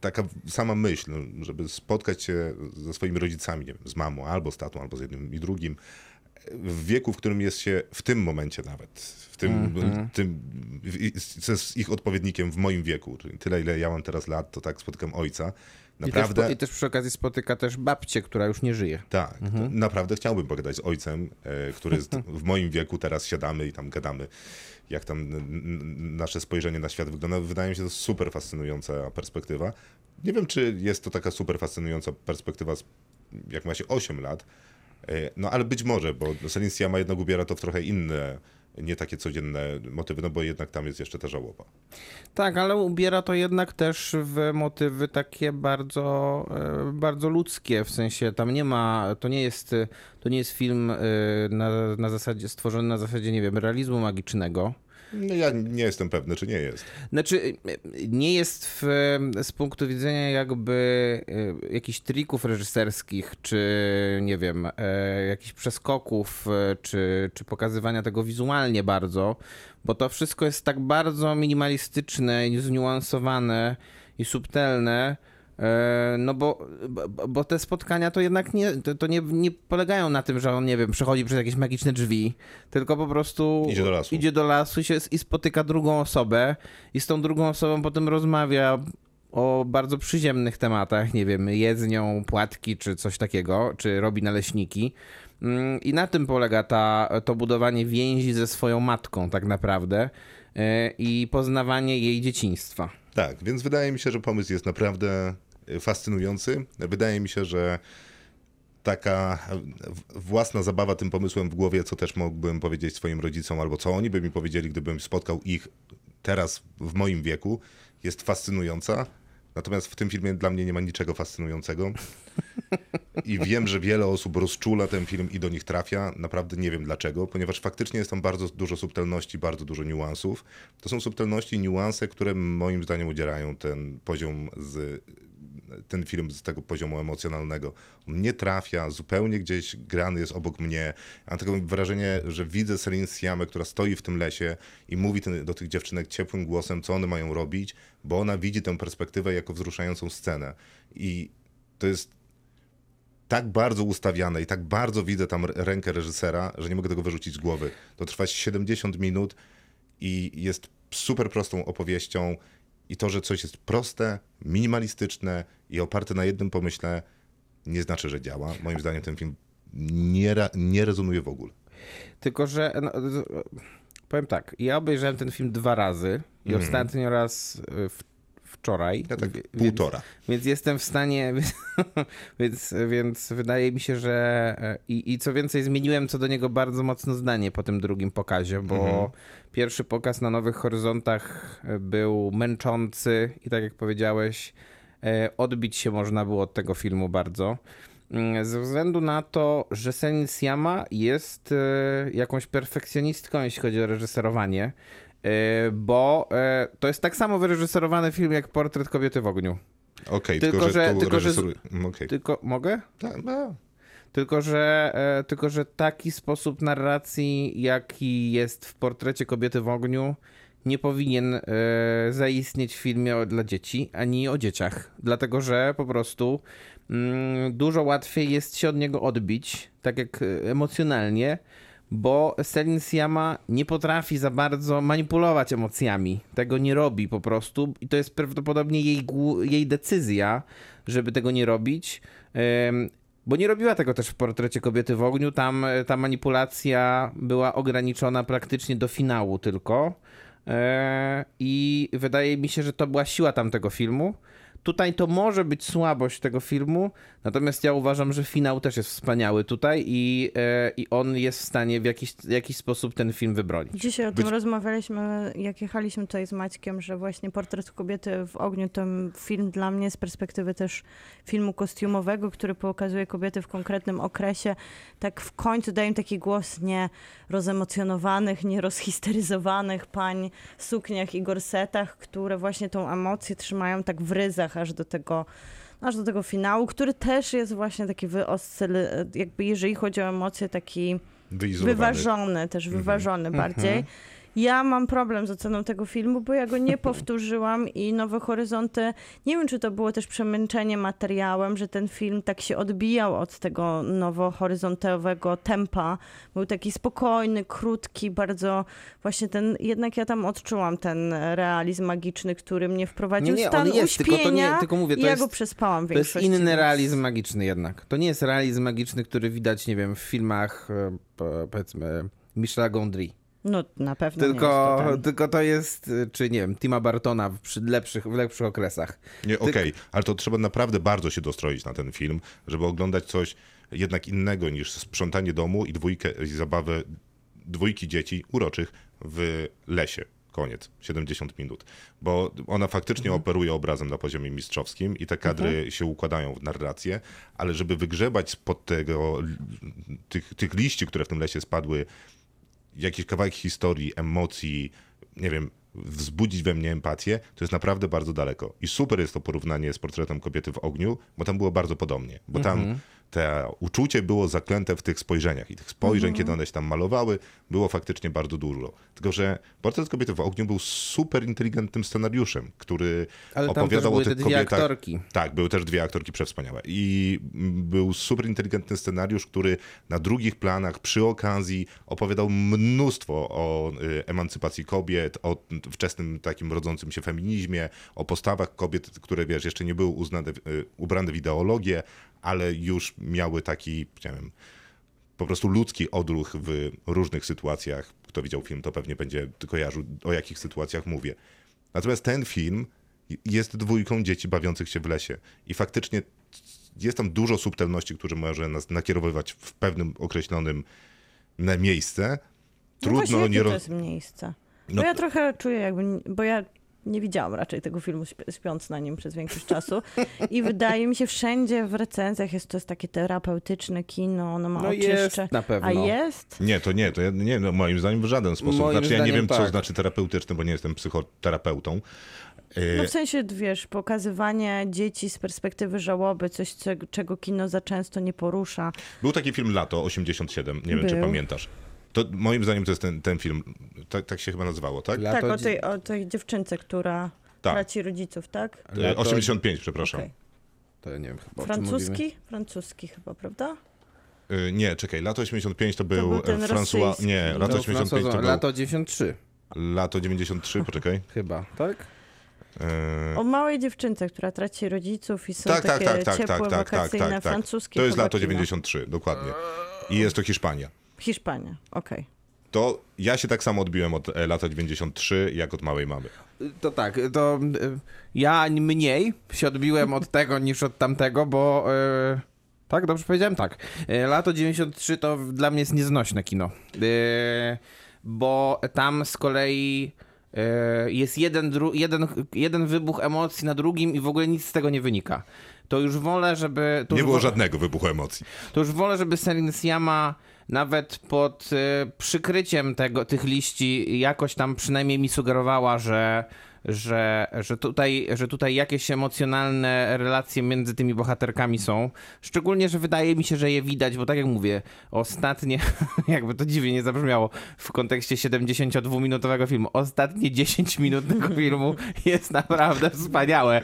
taka sama myśl, żeby spotkać się ze swoimi rodzicami, nie wiem, z mamą, albo z tatą, albo z jednym i drugim, w wieku, w którym jest się w tym momencie nawet, w tym, tym w- ze z ich odpowiednikiem w moim wieku, czyli tyle, ile ja mam teraz lat, to tak spotykam ojca. I też, Naprawdę, I też przy okazji spotyka też babcię, która już nie żyje. tak, to naprawdę chciałbym pogadać z ojcem, e, który <laughs> w moim wieku, teraz siadamy i tam gadamy, jak tam nasze spojrzenie na świat wygląda. Wydaje mi się to super fascynująca perspektywa. Nie wiem, czy jest to taka super fascynująca perspektywa, jak ma się 8 lat, e, no ale być może, bo Celine Sciamma jednak ubiera to w trochę inne, nie takie codzienne motywy, no bo jednak tam jest jeszcze ta żałoba. Tak, ale ubiera to jednak też w motywy takie bardzo, e, bardzo ludzkie, w sensie tam nie ma, to nie jest, to nie jest film e, na, na zasadzie, stworzony na zasadzie, nie wiem, realizmu magicznego. No ja nie jestem pewny, czy nie jest. Znaczy, nie jest w, z punktu widzenia jakby e, jakichś trików reżyserskich, czy nie wiem, e, jakichś przeskoków, e, czy, czy pokazywania tego wizualnie bardzo, bo to wszystko jest tak bardzo minimalistyczne i zniuansowane i subtelne. E, No bo, bo, te spotkania to jednak nie, to, to nie, nie polegają na tym, że on, nie wiem, przechodzi przez jakieś magiczne drzwi, tylko po prostu Idzie do lasu. idzie do lasu i, się, i spotyka drugą osobę i z tą drugą osobą potem rozmawia o bardzo przyziemnych tematach, nie wiem, je z nią płatki czy coś takiego, czy robi naleśniki. Mm, I na tym polega ta, to budowanie więzi ze swoją matką tak naprawdę e, i poznawanie jej dzieciństwa. Tak, więc wydaje mi się, że pomysł jest naprawdę fascynujący. Wydaje mi się, że taka własna zabawa tym pomysłem w głowie, co też mógłbym powiedzieć swoim rodzicom, albo co oni by mi powiedzieli, gdybym spotkał ich teraz w moim wieku, jest fascynująca. Natomiast w tym filmie dla mnie nie ma niczego fascynującego. I wiem, że wiele osób rozczula ten film i do nich trafia. Naprawdę nie wiem dlaczego, ponieważ faktycznie jest tam bardzo dużo subtelności, bardzo dużo niuansów. To są subtelności i niuanse, które moim zdaniem udzielają ten poziom z ten film z tego poziomu emocjonalnego. On nie trafia, zupełnie gdzieś grany jest obok mnie. Mam takie wrażenie, że widzę Celine Siamę, która stoi w tym lesie i mówi ten, do tych dziewczynek ciepłym głosem, co one mają robić, bo ona widzi tę perspektywę jako wzruszającą scenę. I to jest tak bardzo ustawiane i tak bardzo widzę tam rękę reżysera, że nie mogę tego wyrzucić z głowy. To trwa 70 minut i jest super prostą opowieścią. I to, że coś jest proste, minimalistyczne i oparte na jednym pomyśle, nie znaczy, że działa. Moim zdaniem ten film nie, nie rezonuje w ogóle. Tylko, że no, powiem tak, ja obejrzałem ten film dwa razy i ostatnio raz y, w, wczoraj. Ja tak Wie- półtora. Więc, więc jestem w stanie, <laughs> więc, więc wydaje mi się, że e, i, i co więcej zmieniłem co do niego bardzo mocno zdanie po tym drugim pokazie, bo pierwszy pokaz na Nowych Horyzontach e, był męczący i tak jak powiedziałeś, e, odbić się można było od tego filmu bardzo. Mm, Ze względu na to, że Celine Sciamma jest jakąś perfekcjonistką, jeśli chodzi o reżyserowanie, bo e, to jest tak samo wyreżyserowany film jak Portret kobiety w ogniu. Okej, Tylko, tylko, że, tylko, że reżyseruje... Mm, okej. Tylko mogę? Tak, no. Tylko że, e, tylko, że taki sposób narracji, jaki jest w portrecie kobiety w ogniu, nie powinien e, zaistnieć w filmie o, dla dzieci, ani o dzieciach. Dlatego, że po prostu mm, dużo łatwiej jest się od niego odbić, tak jak e, emocjonalnie, bo Celine Sciamma nie potrafi za bardzo manipulować emocjami. Tego nie robi po prostu i to jest prawdopodobnie jej, jej decyzja, żeby tego nie robić. Bo nie robiła tego też w portrecie kobiety w ogniu. Tam e, ta manipulacja była ograniczona praktycznie do finału tylko. E, I wydaje mi się, że to była siła tamtego filmu. Tutaj to może być słabość tego filmu, natomiast ja uważam, że finał też jest wspaniały tutaj i, e, i on jest w stanie w jakiś, jakiś sposób ten film wybronić. Dzisiaj o tym rozmawialiśmy, jak jechaliśmy tutaj z Maćkiem, że właśnie Portret kobiety w ogniu to film dla mnie z perspektywy też filmu kostiumowego, który pokazuje kobiety w konkretnym okresie. Tak w końcu daje im taki głos nie rozemocjonowanych, nie rozhisteryzowanych pań w sukniach i gorsetach, które właśnie tą emocję trzymają tak w ryzach aż do tego aż do tego finału, który też jest właśnie taki wyoscyl, jakby jeżeli chodzi o emocje, taki wyważony, też wyważony bardziej. Ja mam problem z oceną tego filmu, bo ja go nie <laughs> powtórzyłam i Nowe Horyzonty, nie wiem czy to było też przemęczenie materiałem, że ten film tak się odbijał od tego nowohoryzontowego tempa. Był taki spokojny, krótki, bardzo właśnie ten, jednak ja tam odczułam ten realizm magiczny, który mnie wprowadził Nie, nie, w stan jest, tylko to nie- uśpienia tylko mówię, to i ja jest- go przespałam To jest inny realizm magiczny jednak. To nie jest realizm magiczny, który widać, nie wiem, w filmach e, po- powiedzmy Michela Gondry. No na pewno nie Tylko, jest to tylko to jest, y, czy nie wiem, Tima Bartona w, lepszych, w lepszych okresach. Nie, okej, ale to trzeba naprawdę bardzo się dostroić na ten film, żeby oglądać coś jednak innego niż sprzątanie domu i dwójkę i zabawę dwójki dzieci uroczych w lesie. Koniec, 70 minut. Bo ona faktycznie operuje obrazem na poziomie mistrzowskim i te kadry się układają w narrację, ale żeby wygrzebać spod tego, tych, tych liści, które w tym lesie spadły, jakiś kawałek historii, emocji, nie wiem, wzbudzić we mnie empatię, to jest naprawdę bardzo daleko. I super jest to porównanie z portretem kobiety w ogniu, bo tam było bardzo podobnie. Bo tam te uczucie było zaklęte w tych spojrzeniach i tych spojrzeń, kiedy one się tam malowały, było faktycznie bardzo dużo. Tylko, że portret kobiety w ogniu był super inteligentnym scenariuszem, który Ale tam opowiadał były o tych te dwie kobietach. aktorki. Tak, były też dwie aktorki przewspaniałe. I był super inteligentny scenariusz, który na drugich planach przy okazji opowiadał mnóstwo o y, emancypacji kobiet, o wczesnym takim rodzącym się feminizmie, o postawach kobiet, które wiesz, jeszcze nie były uznane, y, ubrane w ideologię, ale już miały taki, nie wiem, po prostu ludzki odruch w różnych sytuacjach. Kto widział film, to pewnie będzie kojarzył, o jakich sytuacjach mówię. Natomiast ten film jest dwójką dzieci bawiących się w lesie. I faktycznie jest tam dużo subtelności, które może nas nakierowywać w pewnym określonym miejsce. No Trudno jakie nie to roz... jest miejsce? No Bo ja trochę czuję jakby, bo ja nie widziałam raczej tego filmu śp- śpiąc na nim przez większość czasu i wydaje mi się wszędzie w recenzjach jest to jest takie terapeutyczne kino, ono ma No oczyszcze. jest na pewno. A jest? Nie, to nie, to ja, nie, no moim zdaniem w żaden sposób. Moim znaczy ja nie wiem, co tak. znaczy terapeutyczny, bo nie jestem psychoterapeutą. E, No w sensie, wiesz, pokazywanie dzieci z perspektywy żałoby, coś, czego kino za często nie porusza. Był taki film Lato 87, nie wiem, czy Był. pamiętasz. To moim zdaniem to jest ten, ten film, tak, tak się chyba nazywało, tak? Lato tak, o tej, o tej dziewczynce, która Tak. traci rodziców, tak? E, Lato- 85, przepraszam. Okej. To ja nie wiem chyba o czym mówimy. Francuski? Francuski chyba, prawda? Y, Nie, czekaj, lato 85 to był, był ten e, François. rosyjski. Nie, lato To 85 to był Lato 93 lato 93, poczekaj. <laughs> chyba, tak? E, O małej dziewczynce, która traci rodziców i są Tak, tak, takie tak, tak, ciepłe, tak, tak, tak, wakacyjne, tak, tak. francuskie To jest lato kino. 93, dokładnie. I jest to Hiszpania. Hiszpania, okej. To ja się tak samo odbiłem od e, lata 93, jak od małej mamy. To tak, to y, ja mniej się odbiłem od tego niż od tamtego, bo y, tak, dobrze powiedziałem? Tak. Lato 93 to dla mnie jest nieznośne kino. Bo tam z kolei jest jeden, jeden, jeden wybuch emocji na drugim i w ogóle nic z tego nie wynika. To już wolę, żeby... To Nie było wo- żadnego wybuchu emocji. to już wolę, żeby Celine Siama nawet pod y, przykryciem tego, tych liści jakoś tam przynajmniej mi sugerowała, że, że, że, tutaj, że tutaj jakieś emocjonalne relacje między tymi bohaterkami są. Szczególnie, że wydaje mi się, że je widać, bo tak jak mówię, ostatnie, <laughs> jakby to dziwnie nie zabrzmiało w kontekście 72-minutowego filmu, ostatnie 10 minut tego filmu jest naprawdę wspaniałe.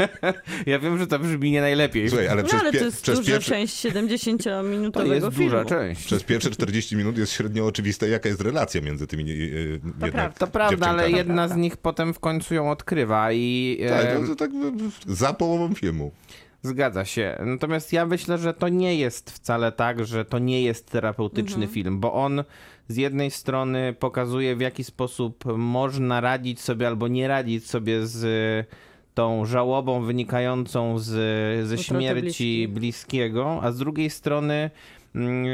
<laughs> ja wiem, że to brzmi nie najlepiej. Słuchaj, ale No przez, ale to jest przez, duża pierwszy, część 70-minutowego to jest filmu. duża część. przez pierwsze 40 minut jest średnio oczywiste, jaka jest relacja między tymi e, jednak prawda. To prawda, ale jedna z nich potem w końcu ją odkrywa i Tak, e, to, tak za połową filmu. zgadza się. Natomiast ja myślę, że to nie jest wcale tak, że to nie jest terapeutyczny film, bo on z jednej strony pokazuje w jaki sposób można radzić sobie albo nie radzić sobie z tą żałobą wynikającą z, ze Utraty śmierci bliskiego, a z drugiej strony mm,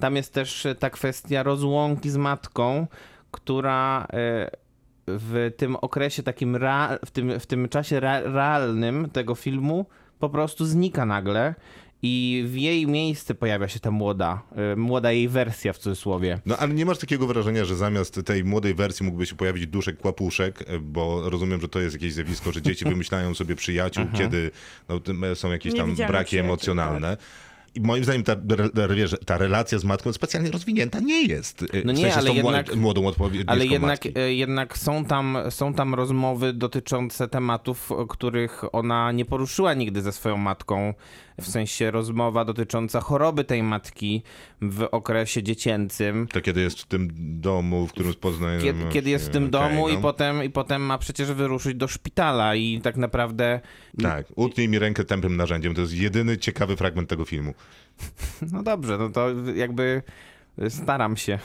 tam jest też ta kwestia rozłąki z matką, która e, w tym okresie takim, rea- w, tym, w tym czasie rea- realnym tego filmu po prostu znika nagle i w jej miejsce pojawia się ta młoda, e, młoda jej wersja w cudzysłowie. No ale nie masz takiego wrażenia, że zamiast tej młodej wersji mógłby się pojawić duszek kłapuszek, e, bo rozumiem, że to jest jakieś zjawisko, że dzieci <laughs> wymyślają sobie przyjaciół, kiedy no, e, są jakieś tam Niewidzialne braki przyjaciół, emocjonalne. I moim zdaniem ta, wiesz, ta relacja z matką specjalnie rozwinięta nie jest. E, No w nie, sensie z ale tą jednak- młod- młodą odpowiednią Ale jednak, matki. e, jednak są, tam, są tam rozmowy dotyczące tematów, których ona nie poruszyła nigdy ze swoją matką. W sensie rozmowa dotycząca choroby tej matki w okresie dziecięcym. To kiedy jest w tym domu, w którym poznaje... Kiedy, kiedy jest w tym domu i, no. potem, i potem ma przecież wyruszyć do szpitala i tak naprawdę, Tak, utnij mi rękę tępym narzędziem. To jest jedyny ciekawy fragment tego filmu. no dobrze, no to jakby staram się.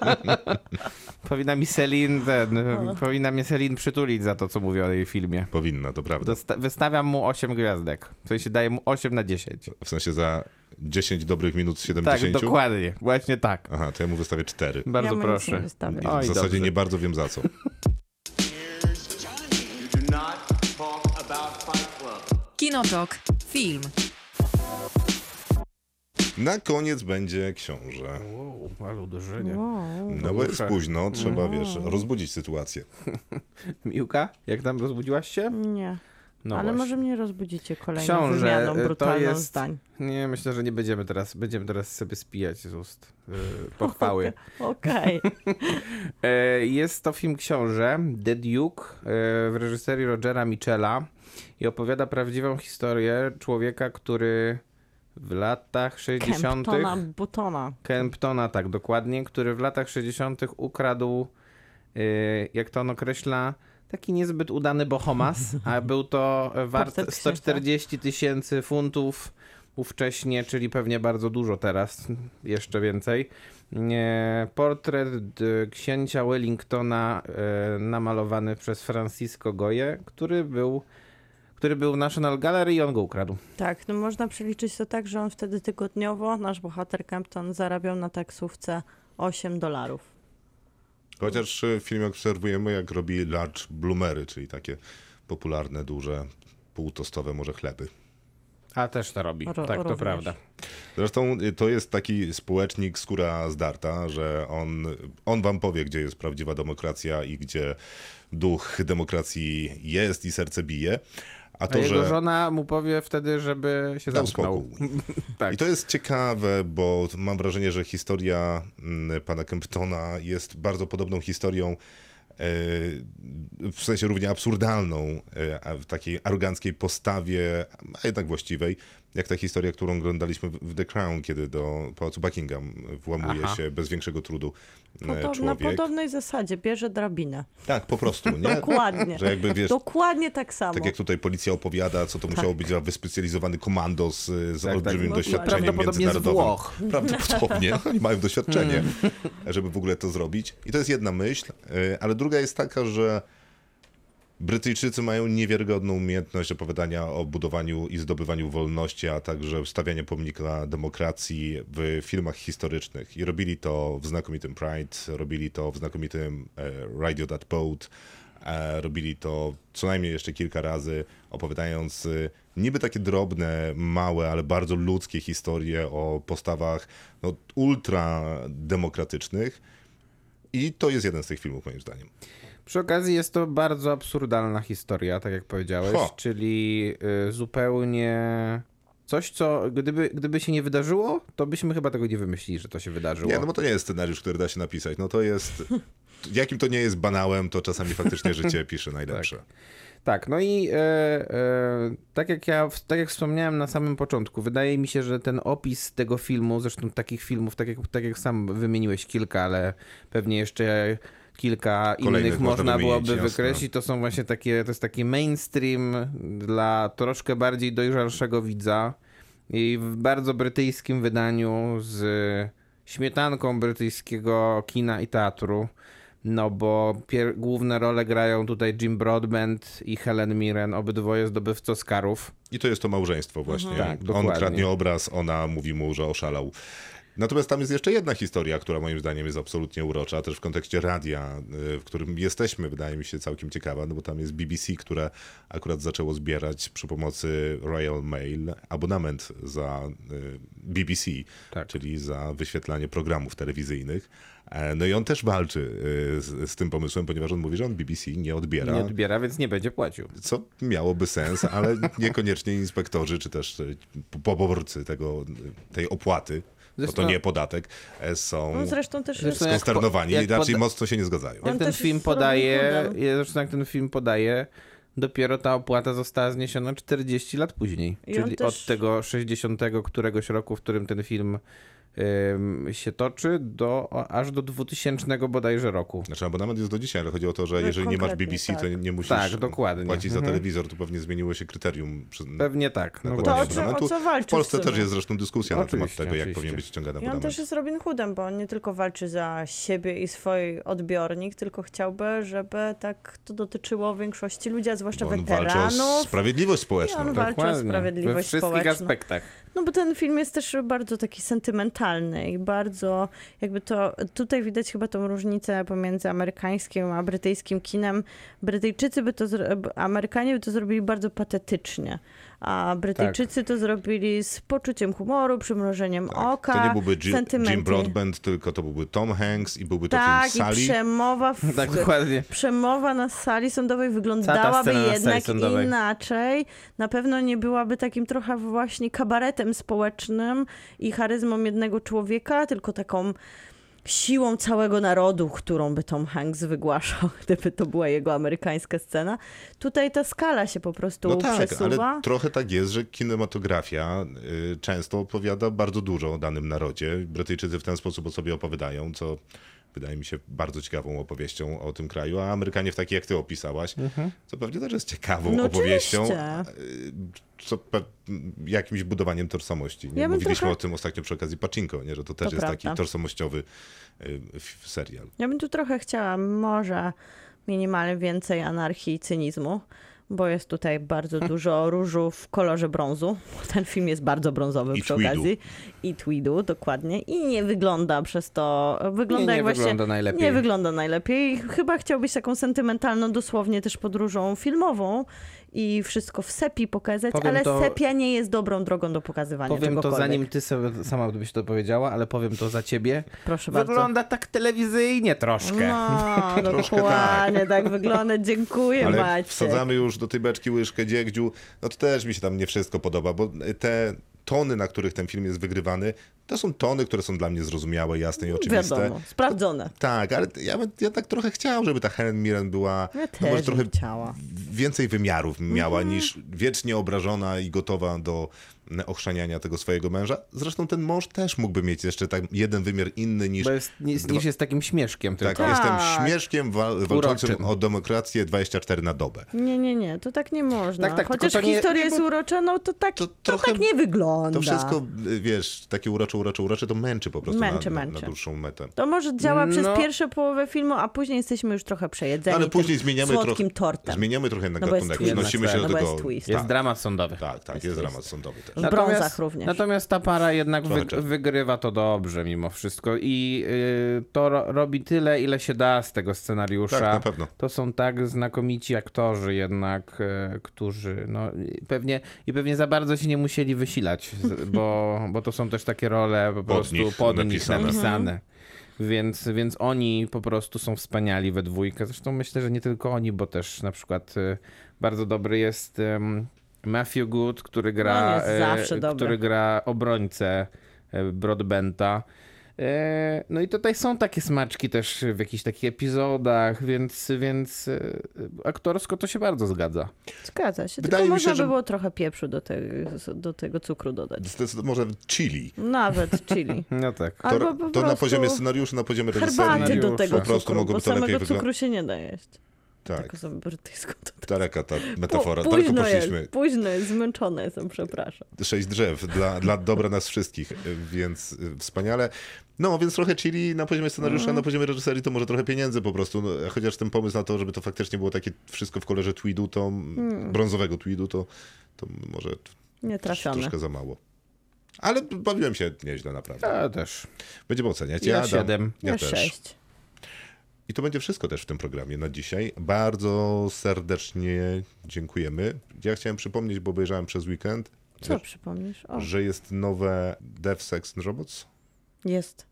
<laughs> powinna mi Selin, ten, powinna mnie Selin przytulić za to, co mówię o jej filmie. Powinna, to prawda. Dosta- wystawiam mu 8 gwiazdek. W sensie daję mu 8 na 10. W sensie za 10 dobrych minut z 70? Tak, dokładnie. Właśnie tak. Aha, to ja mu wystawię 4. Bardzo ja proszę. Oj, w zasadzie dobrze. nie bardzo wiem za co. Kinotok. Film. Na koniec będzie książę. Wow, ale uderzenie. Wow. No bo jest późno, trzeba, wiesz, rozbudzić sytuację. <laughs> Miłka, jak tam rozbudziłaś się? Nie. No Ale właśnie. może mnie rozbudzicie kolejną Książę, wymianą y, to brutalną jest- zdań. Nie, myślę, że nie będziemy teraz, będziemy teraz sobie spijać z ust yy, <laughs> pochwały. Okej. <laughs> E, Jest to film książę The Duke e, w reżyserii Rogera Michela i opowiada prawdziwą historię człowieka, który w latach 60. Kemptona Butona. Kemptona, tak dokładnie, który w latach 60. ukradł, e, jak to on określa, taki niezbyt udany Bohomas, a był to <laughs> wart Portret księcia. 140 tysięcy funtów ówcześnie, czyli pewnie bardzo dużo teraz, jeszcze więcej. Portret d- księcia Wellingtona e, namalowany przez Francisco Goye, który był, który był w National Gallery i on go ukradł. Tak, no można przeliczyć to tak, że on wtedy tygodniowo, nasz bohater Kempton, zarabiał na taksówce 8 dolarów. Chociaż w filmie obserwujemy, jak robi large bloomery, czyli takie popularne, duże, półtostowe może chleby. A też to robi, Ro- tak to również. prawda. Zresztą y, to jest taki społecznik skóra zdarta, że on, on wam powie, gdzie jest prawdziwa demokracja i gdzie duch demokracji jest i serce bije. A A to, jego że żona mu powie wtedy, żeby się dał zamknął. <laughs> Tak. I to jest ciekawe, bo mam wrażenie, że historia mm, pana Kemptona jest bardzo podobną historią, e, w sensie równie absurdalną, e, w takiej aroganckiej postawie, a jednak właściwej, jak ta historia, którą oglądaliśmy w The Crown, kiedy do pałacu Buckingham włamuje Aha. się bez większego trudu e, Podob, na człowiek. podobnej zasadzie bierze drabinę. Tak, po prostu, nie? <laughs> Dokładnie. Że jakby wiesz, Dokładnie tak samo. tak jak tutaj policja opowiada, co to musiało być za wyspecjalizowany komandos z, z Tak, olbrzymim tak. doświadczeniem Prawdopodobnie z międzynarodowym. Włoch. <laughs> Prawdopodobnie. Oni mają doświadczenie, żeby w ogóle to zrobić. I to jest jedna myśl, y, ale druga jest taka, że Brytyjczycy mają niewiarygodną umiejętność opowiadania o budowaniu i zdobywaniu wolności, a także stawiania pomnika demokracji w filmach historycznych. I robili to w znakomitym Pride, robili to w znakomitym e, Radio That Boat, e, robili to co najmniej jeszcze kilka razy, opowiadając e, niby takie drobne, małe, ale bardzo ludzkie historie o postawach no, ultra demokratycznych. I to jest jeden z tych filmów, moim zdaniem. Przy okazji jest to bardzo absurdalna historia, tak jak powiedziałeś, Ho. czyli y, zupełnie coś, co gdyby, gdyby się nie wydarzyło, to byśmy chyba tego nie wymyślili, że to się wydarzyło. Nie, no bo to nie jest scenariusz, który da się napisać. No to jest. <laughs> Jakim to nie jest banałem, to czasami faktycznie życie pisze najlepsze. <laughs> Tak, no i e, e, tak, jak ja, tak jak wspomniałem na samym początku, wydaje mi się, że ten opis tego filmu, zresztą takich filmów, tak jak, tak jak sam wymieniłeś kilka, ale pewnie jeszcze kilka Kolejnych innych można byłoby jasne. wykreślić, to są właśnie takie, to jest taki mainstream dla troszkę bardziej dojrzalszego widza i w bardzo brytyjskim wydaniu z śmietanką brytyjskiego kina i teatru. No bo główne role grają tutaj Jim Broadbent i Helen Mirren, obydwoje zdobywcy Oscarów. I to jest to małżeństwo właśnie. Tak, On dokładnie. kradnie obraz, ona mówi mu, że oszalał. Natomiast tam jest jeszcze jedna historia, która moim zdaniem jest absolutnie urocza, też w kontekście radia, y, w którym jesteśmy, wydaje mi się całkiem ciekawa, no bo tam jest BBC, które akurat zaczęło zbierać przy pomocy Royal Mail abonament za y, BBC, Tak. czyli za wyświetlanie programów telewizyjnych. E, No i on też walczy y, z, z tym pomysłem, ponieważ on mówi, że on BBC nie odbiera. Nie odbiera, więc nie będzie płacił. Co miałoby sens, ale niekoniecznie inspektorzy czy też poborcy tego, tej opłaty, bo to Zresztą- nie podatek, e, są No zresztą też Zresztą jest... jak po- skonsternowani jak i raczej poda- mocno się nie zgadzają. Jak ten film podaje, zresztą jak ten film podaje, dopiero ta opłata została zniesiona 40 lat później. I Czyli też- od tego 60 któregoś roku, w którym ten film się toczy, do, aż do 2000 bodajże roku. Znaczy abonament jest do dzisiaj, ale chodzi o to, że No, jeżeli nie masz BBC, to tak. nie- nie musisz Tak, dokładnie. płacić za Mhm. telewizor, to pewnie zmieniło się kryterium. Przy, Pewnie tak. No To, o abonamentu. o co walczy w Polsce w też jest zresztą dyskusja na temat Oczywiście, tego, jak oczywiście. powinien być ściągany I on abonament. też jest Robin Hoodem, bo on nie tylko walczy za siebie i swój odbiornik, tylko chciałby, żeby tak to dotyczyło większości ludzi, a zwłaszcza Bo on walczy o weteranów. sprawiedliwość I społeczną. on tak? walczy o Dokładnie. We sprawiedliwość wszystkich społeczną. aspektach. No bo ten film jest też bardzo taki sentymentalny i bardzo jakby to, tutaj widać chyba tą różnicę pomiędzy amerykańskim a brytyjskim kinem. Brytyjczycy by to, Amerykanie by to zrobili bardzo patetycznie, a Brytyjczycy to zrobili z poczuciem humoru, przymrożeniem oka, Tak. To nie byłby Jim, Jim. Broadbent, tylko to byłby Tom Hanks i byłby to Tak, film i Sally. przemowa w, Tak, dokładnie. przemowa na sali sądowej wyglądałaby sali jednak inaczej. Na pewno nie byłaby takim trochę właśnie kabaretem społecznym i charyzmą jednego człowieka, tylko taką siłą całego narodu, którą by Tom Hanks wygłaszał, <laughs> gdyby to była jego amerykańska scena. Tutaj ta skala się po prostu No tak, przesuwa. ale trochę tak jest, że kinematografia y, często opowiada bardzo dużo o danym narodzie. Brytyjczycy w ten sposób o sobie opowiadają, co wydaje mi się bardzo ciekawą opowieścią o tym kraju, a Amerykanie w takiej, jak ty opisałaś, co pewnie też jest ciekawą No opowieścią, oczywiście. y, co jakimś budowaniem tożsamości. Nie? Ja Mówiliśmy trochę- o tym ostatnio przy okazji Pachinko, nie? że to też To jest taki prawda. tożsamościowy y, serial. Ja bym tu trochę chciała może minimalnie więcej anarchii i cynizmu, bo jest tutaj bardzo dużo różu w kolorze brązu. Ten film jest bardzo brązowy I przy tweedu. okazji. I tweedu, dokładnie. I nie wygląda przez to, wygląda Nie, nie jak właśnie... wygląda najlepiej. Nie wygląda najlepiej. Chyba chciał być taką sentymentalną, dosłownie też podróżą filmową i wszystko w sepi pokazać, Powiem ale to- sepia nie jest dobrą drogą do pokazywania Powiem to zanim ty sobie sama byś to powiedziała, ale powiem to za ciebie. Proszę bardzo. Wygląda tak telewizyjnie troszkę. No, <laughs> Troszkę dokładnie, tak wygląda. Dziękuję, Ale Maciek. wsadzamy już do tej beczki łyżkę dziegdziu, no to też mi się tam nie wszystko podoba, bo te tony, na których ten film jest wygrywany, to są tony, które są dla mnie zrozumiałe, jasne i oczywiste. Wiadomo, sprawdzone. Tak, ale ja, ja tak trochę chciał, żeby ta Helen Mirren była Ja no może trochę chciała. więcej wymiarów miała Mhm. niż wiecznie obrażona i gotowa do mm, ochrzaniania tego swojego męża. Zresztą ten mąż też mógłby mieć jeszcze tak jeden wymiar inny niż Bo jest, niż, Dwa- niż jest takim śmieszkiem tak, tylko. jestem Tak. śmieszkiem wal, walczącym Uroczym. o demokrację 24 na dobę. Nie, nie, nie, to tak nie można. Tak, tak, Chociaż to historia nie, jest urocza, no to tak, to to, trochę- tak nie wygląda. To wszystko, wiesz, takie urocze, urocze, urocze, to męczy po prostu Męczy, na, na, na męczy. dłuższą metę. To może działa No. przez pierwszą połowę filmu, a później jesteśmy już trochę przejedzeni Ale później zmieniamy słodkim trochę, tortem. zmieniamy trochę na No bo jest gatunek, twist. przenosimy się do No bo tego. jest twist. Jest tak, dramat sądowy. tak, tak, jest dramat sądowy też. W brązach również. Natomiast ta para jednak wy, wygrywa to dobrze mimo wszystko i y, to ro, robi tyle, ile się da z tego scenariusza. Tak, na pewno. To są tak znakomici aktorzy jednak, y, którzy no, i pewnie i pewnie za bardzo się nie musieli wysilać, z- bo, <laughs> bo to są też takie role po prostu nich pod nich napisane. napisane. Więc, więc oni po prostu są wspaniali we dwójkę. Zresztą myślę, że nie tylko oni, bo też na przykład y, bardzo dobry jest Matthew Good, który gra, jest e, który gra obrońcę e, Broadbenta. E, No i tutaj są takie smaczki też w jakichś takich epizodach, więc, więc aktorsko to się bardzo zgadza. Zgadza się. Wydaje Tylko mi się, można że- by było trochę pieprzu do, te, do tego cukru dodać. Zdecyd- może chili. Nawet chili. <laughs> No tak. To, Albo po to na poziomie scenariuszu, na poziomie reżyserii. Herbaty do Scenariusza. tego Po prostu cukru, mogłoby bo to samego cukru się nie da jeść. Tak. Tak osobę brytyjską to tak. Daleka ta metafora, daleko późno poszliśmy. jest, późno jest, zmęczona jestem, przepraszam. Sześć drzew dla, dla dobra nas wszystkich, więc y, wspaniale. No, więc trochę chili na poziomie scenariusza, na poziomie reżyserii to może trochę pieniędzy po prostu, no, chociaż ten pomysł na to, żeby to faktycznie było takie wszystko w kolorze tweedu, to brązowego tweedu, to, to może Nie trafione. troszkę za mało. Ale bawiłem się nieźle, naprawdę. Ja też. Będziemy oceniać. Ja siedem. Ja Ja też. sześć. I to będzie wszystko też w tym programie na dzisiaj. Bardzo serdecznie dziękujemy. Ja chciałem przypomnieć, bo obejrzałem przez weekend, Co przypomnisz? O, że jest nowe Death, Sex and Robots. jest.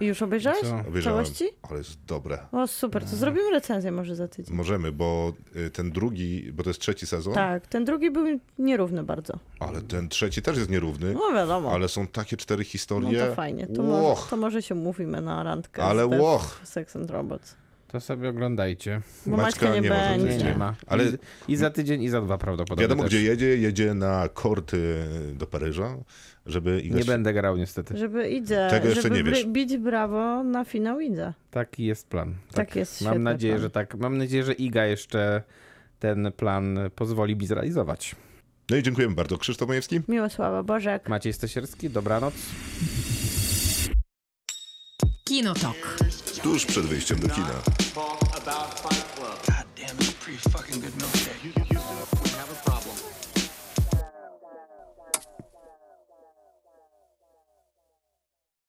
Już obejrzałeś? Co? Obejrzałem, całości? ale jest dobre. O, super, to zrobimy recenzję może za tydzień. Możemy, bo y, ten drugi, bo to jest trzeci sezon, Tak, ten drugi był nierówny bardzo. ale ten trzeci też jest nierówny, No wiadomo. ale są takie cztery no historie. to fajnie, to, może, to może się mówimy na randkę. Ale z łoch. Sex and Robots. To sobie oglądajcie. Bo Maćka Maćka nie, nie Nie, nie ma. Ale- I, I za tydzień, i za dwa prawdopodobnie wiadomo też. gdzie jedzie, jedzie na korty do Paryża, żeby Iga Nie będę grał niestety. Żeby idzie, Tego jeszcze żeby nie wiesz. bić brawo na finał idzie. Taki jest plan. Tak jest, Mam nadzieję, plan. że tak. Mam nadzieję, że Iga jeszcze ten plan pozwoli mi zrealizować. No i dziękujemy bardzo. Krzysztof Majewski. Miłosława Bożek. Maciej Stasierski, dobranoc. Kinotok. Tuż przed wyjściem do kina.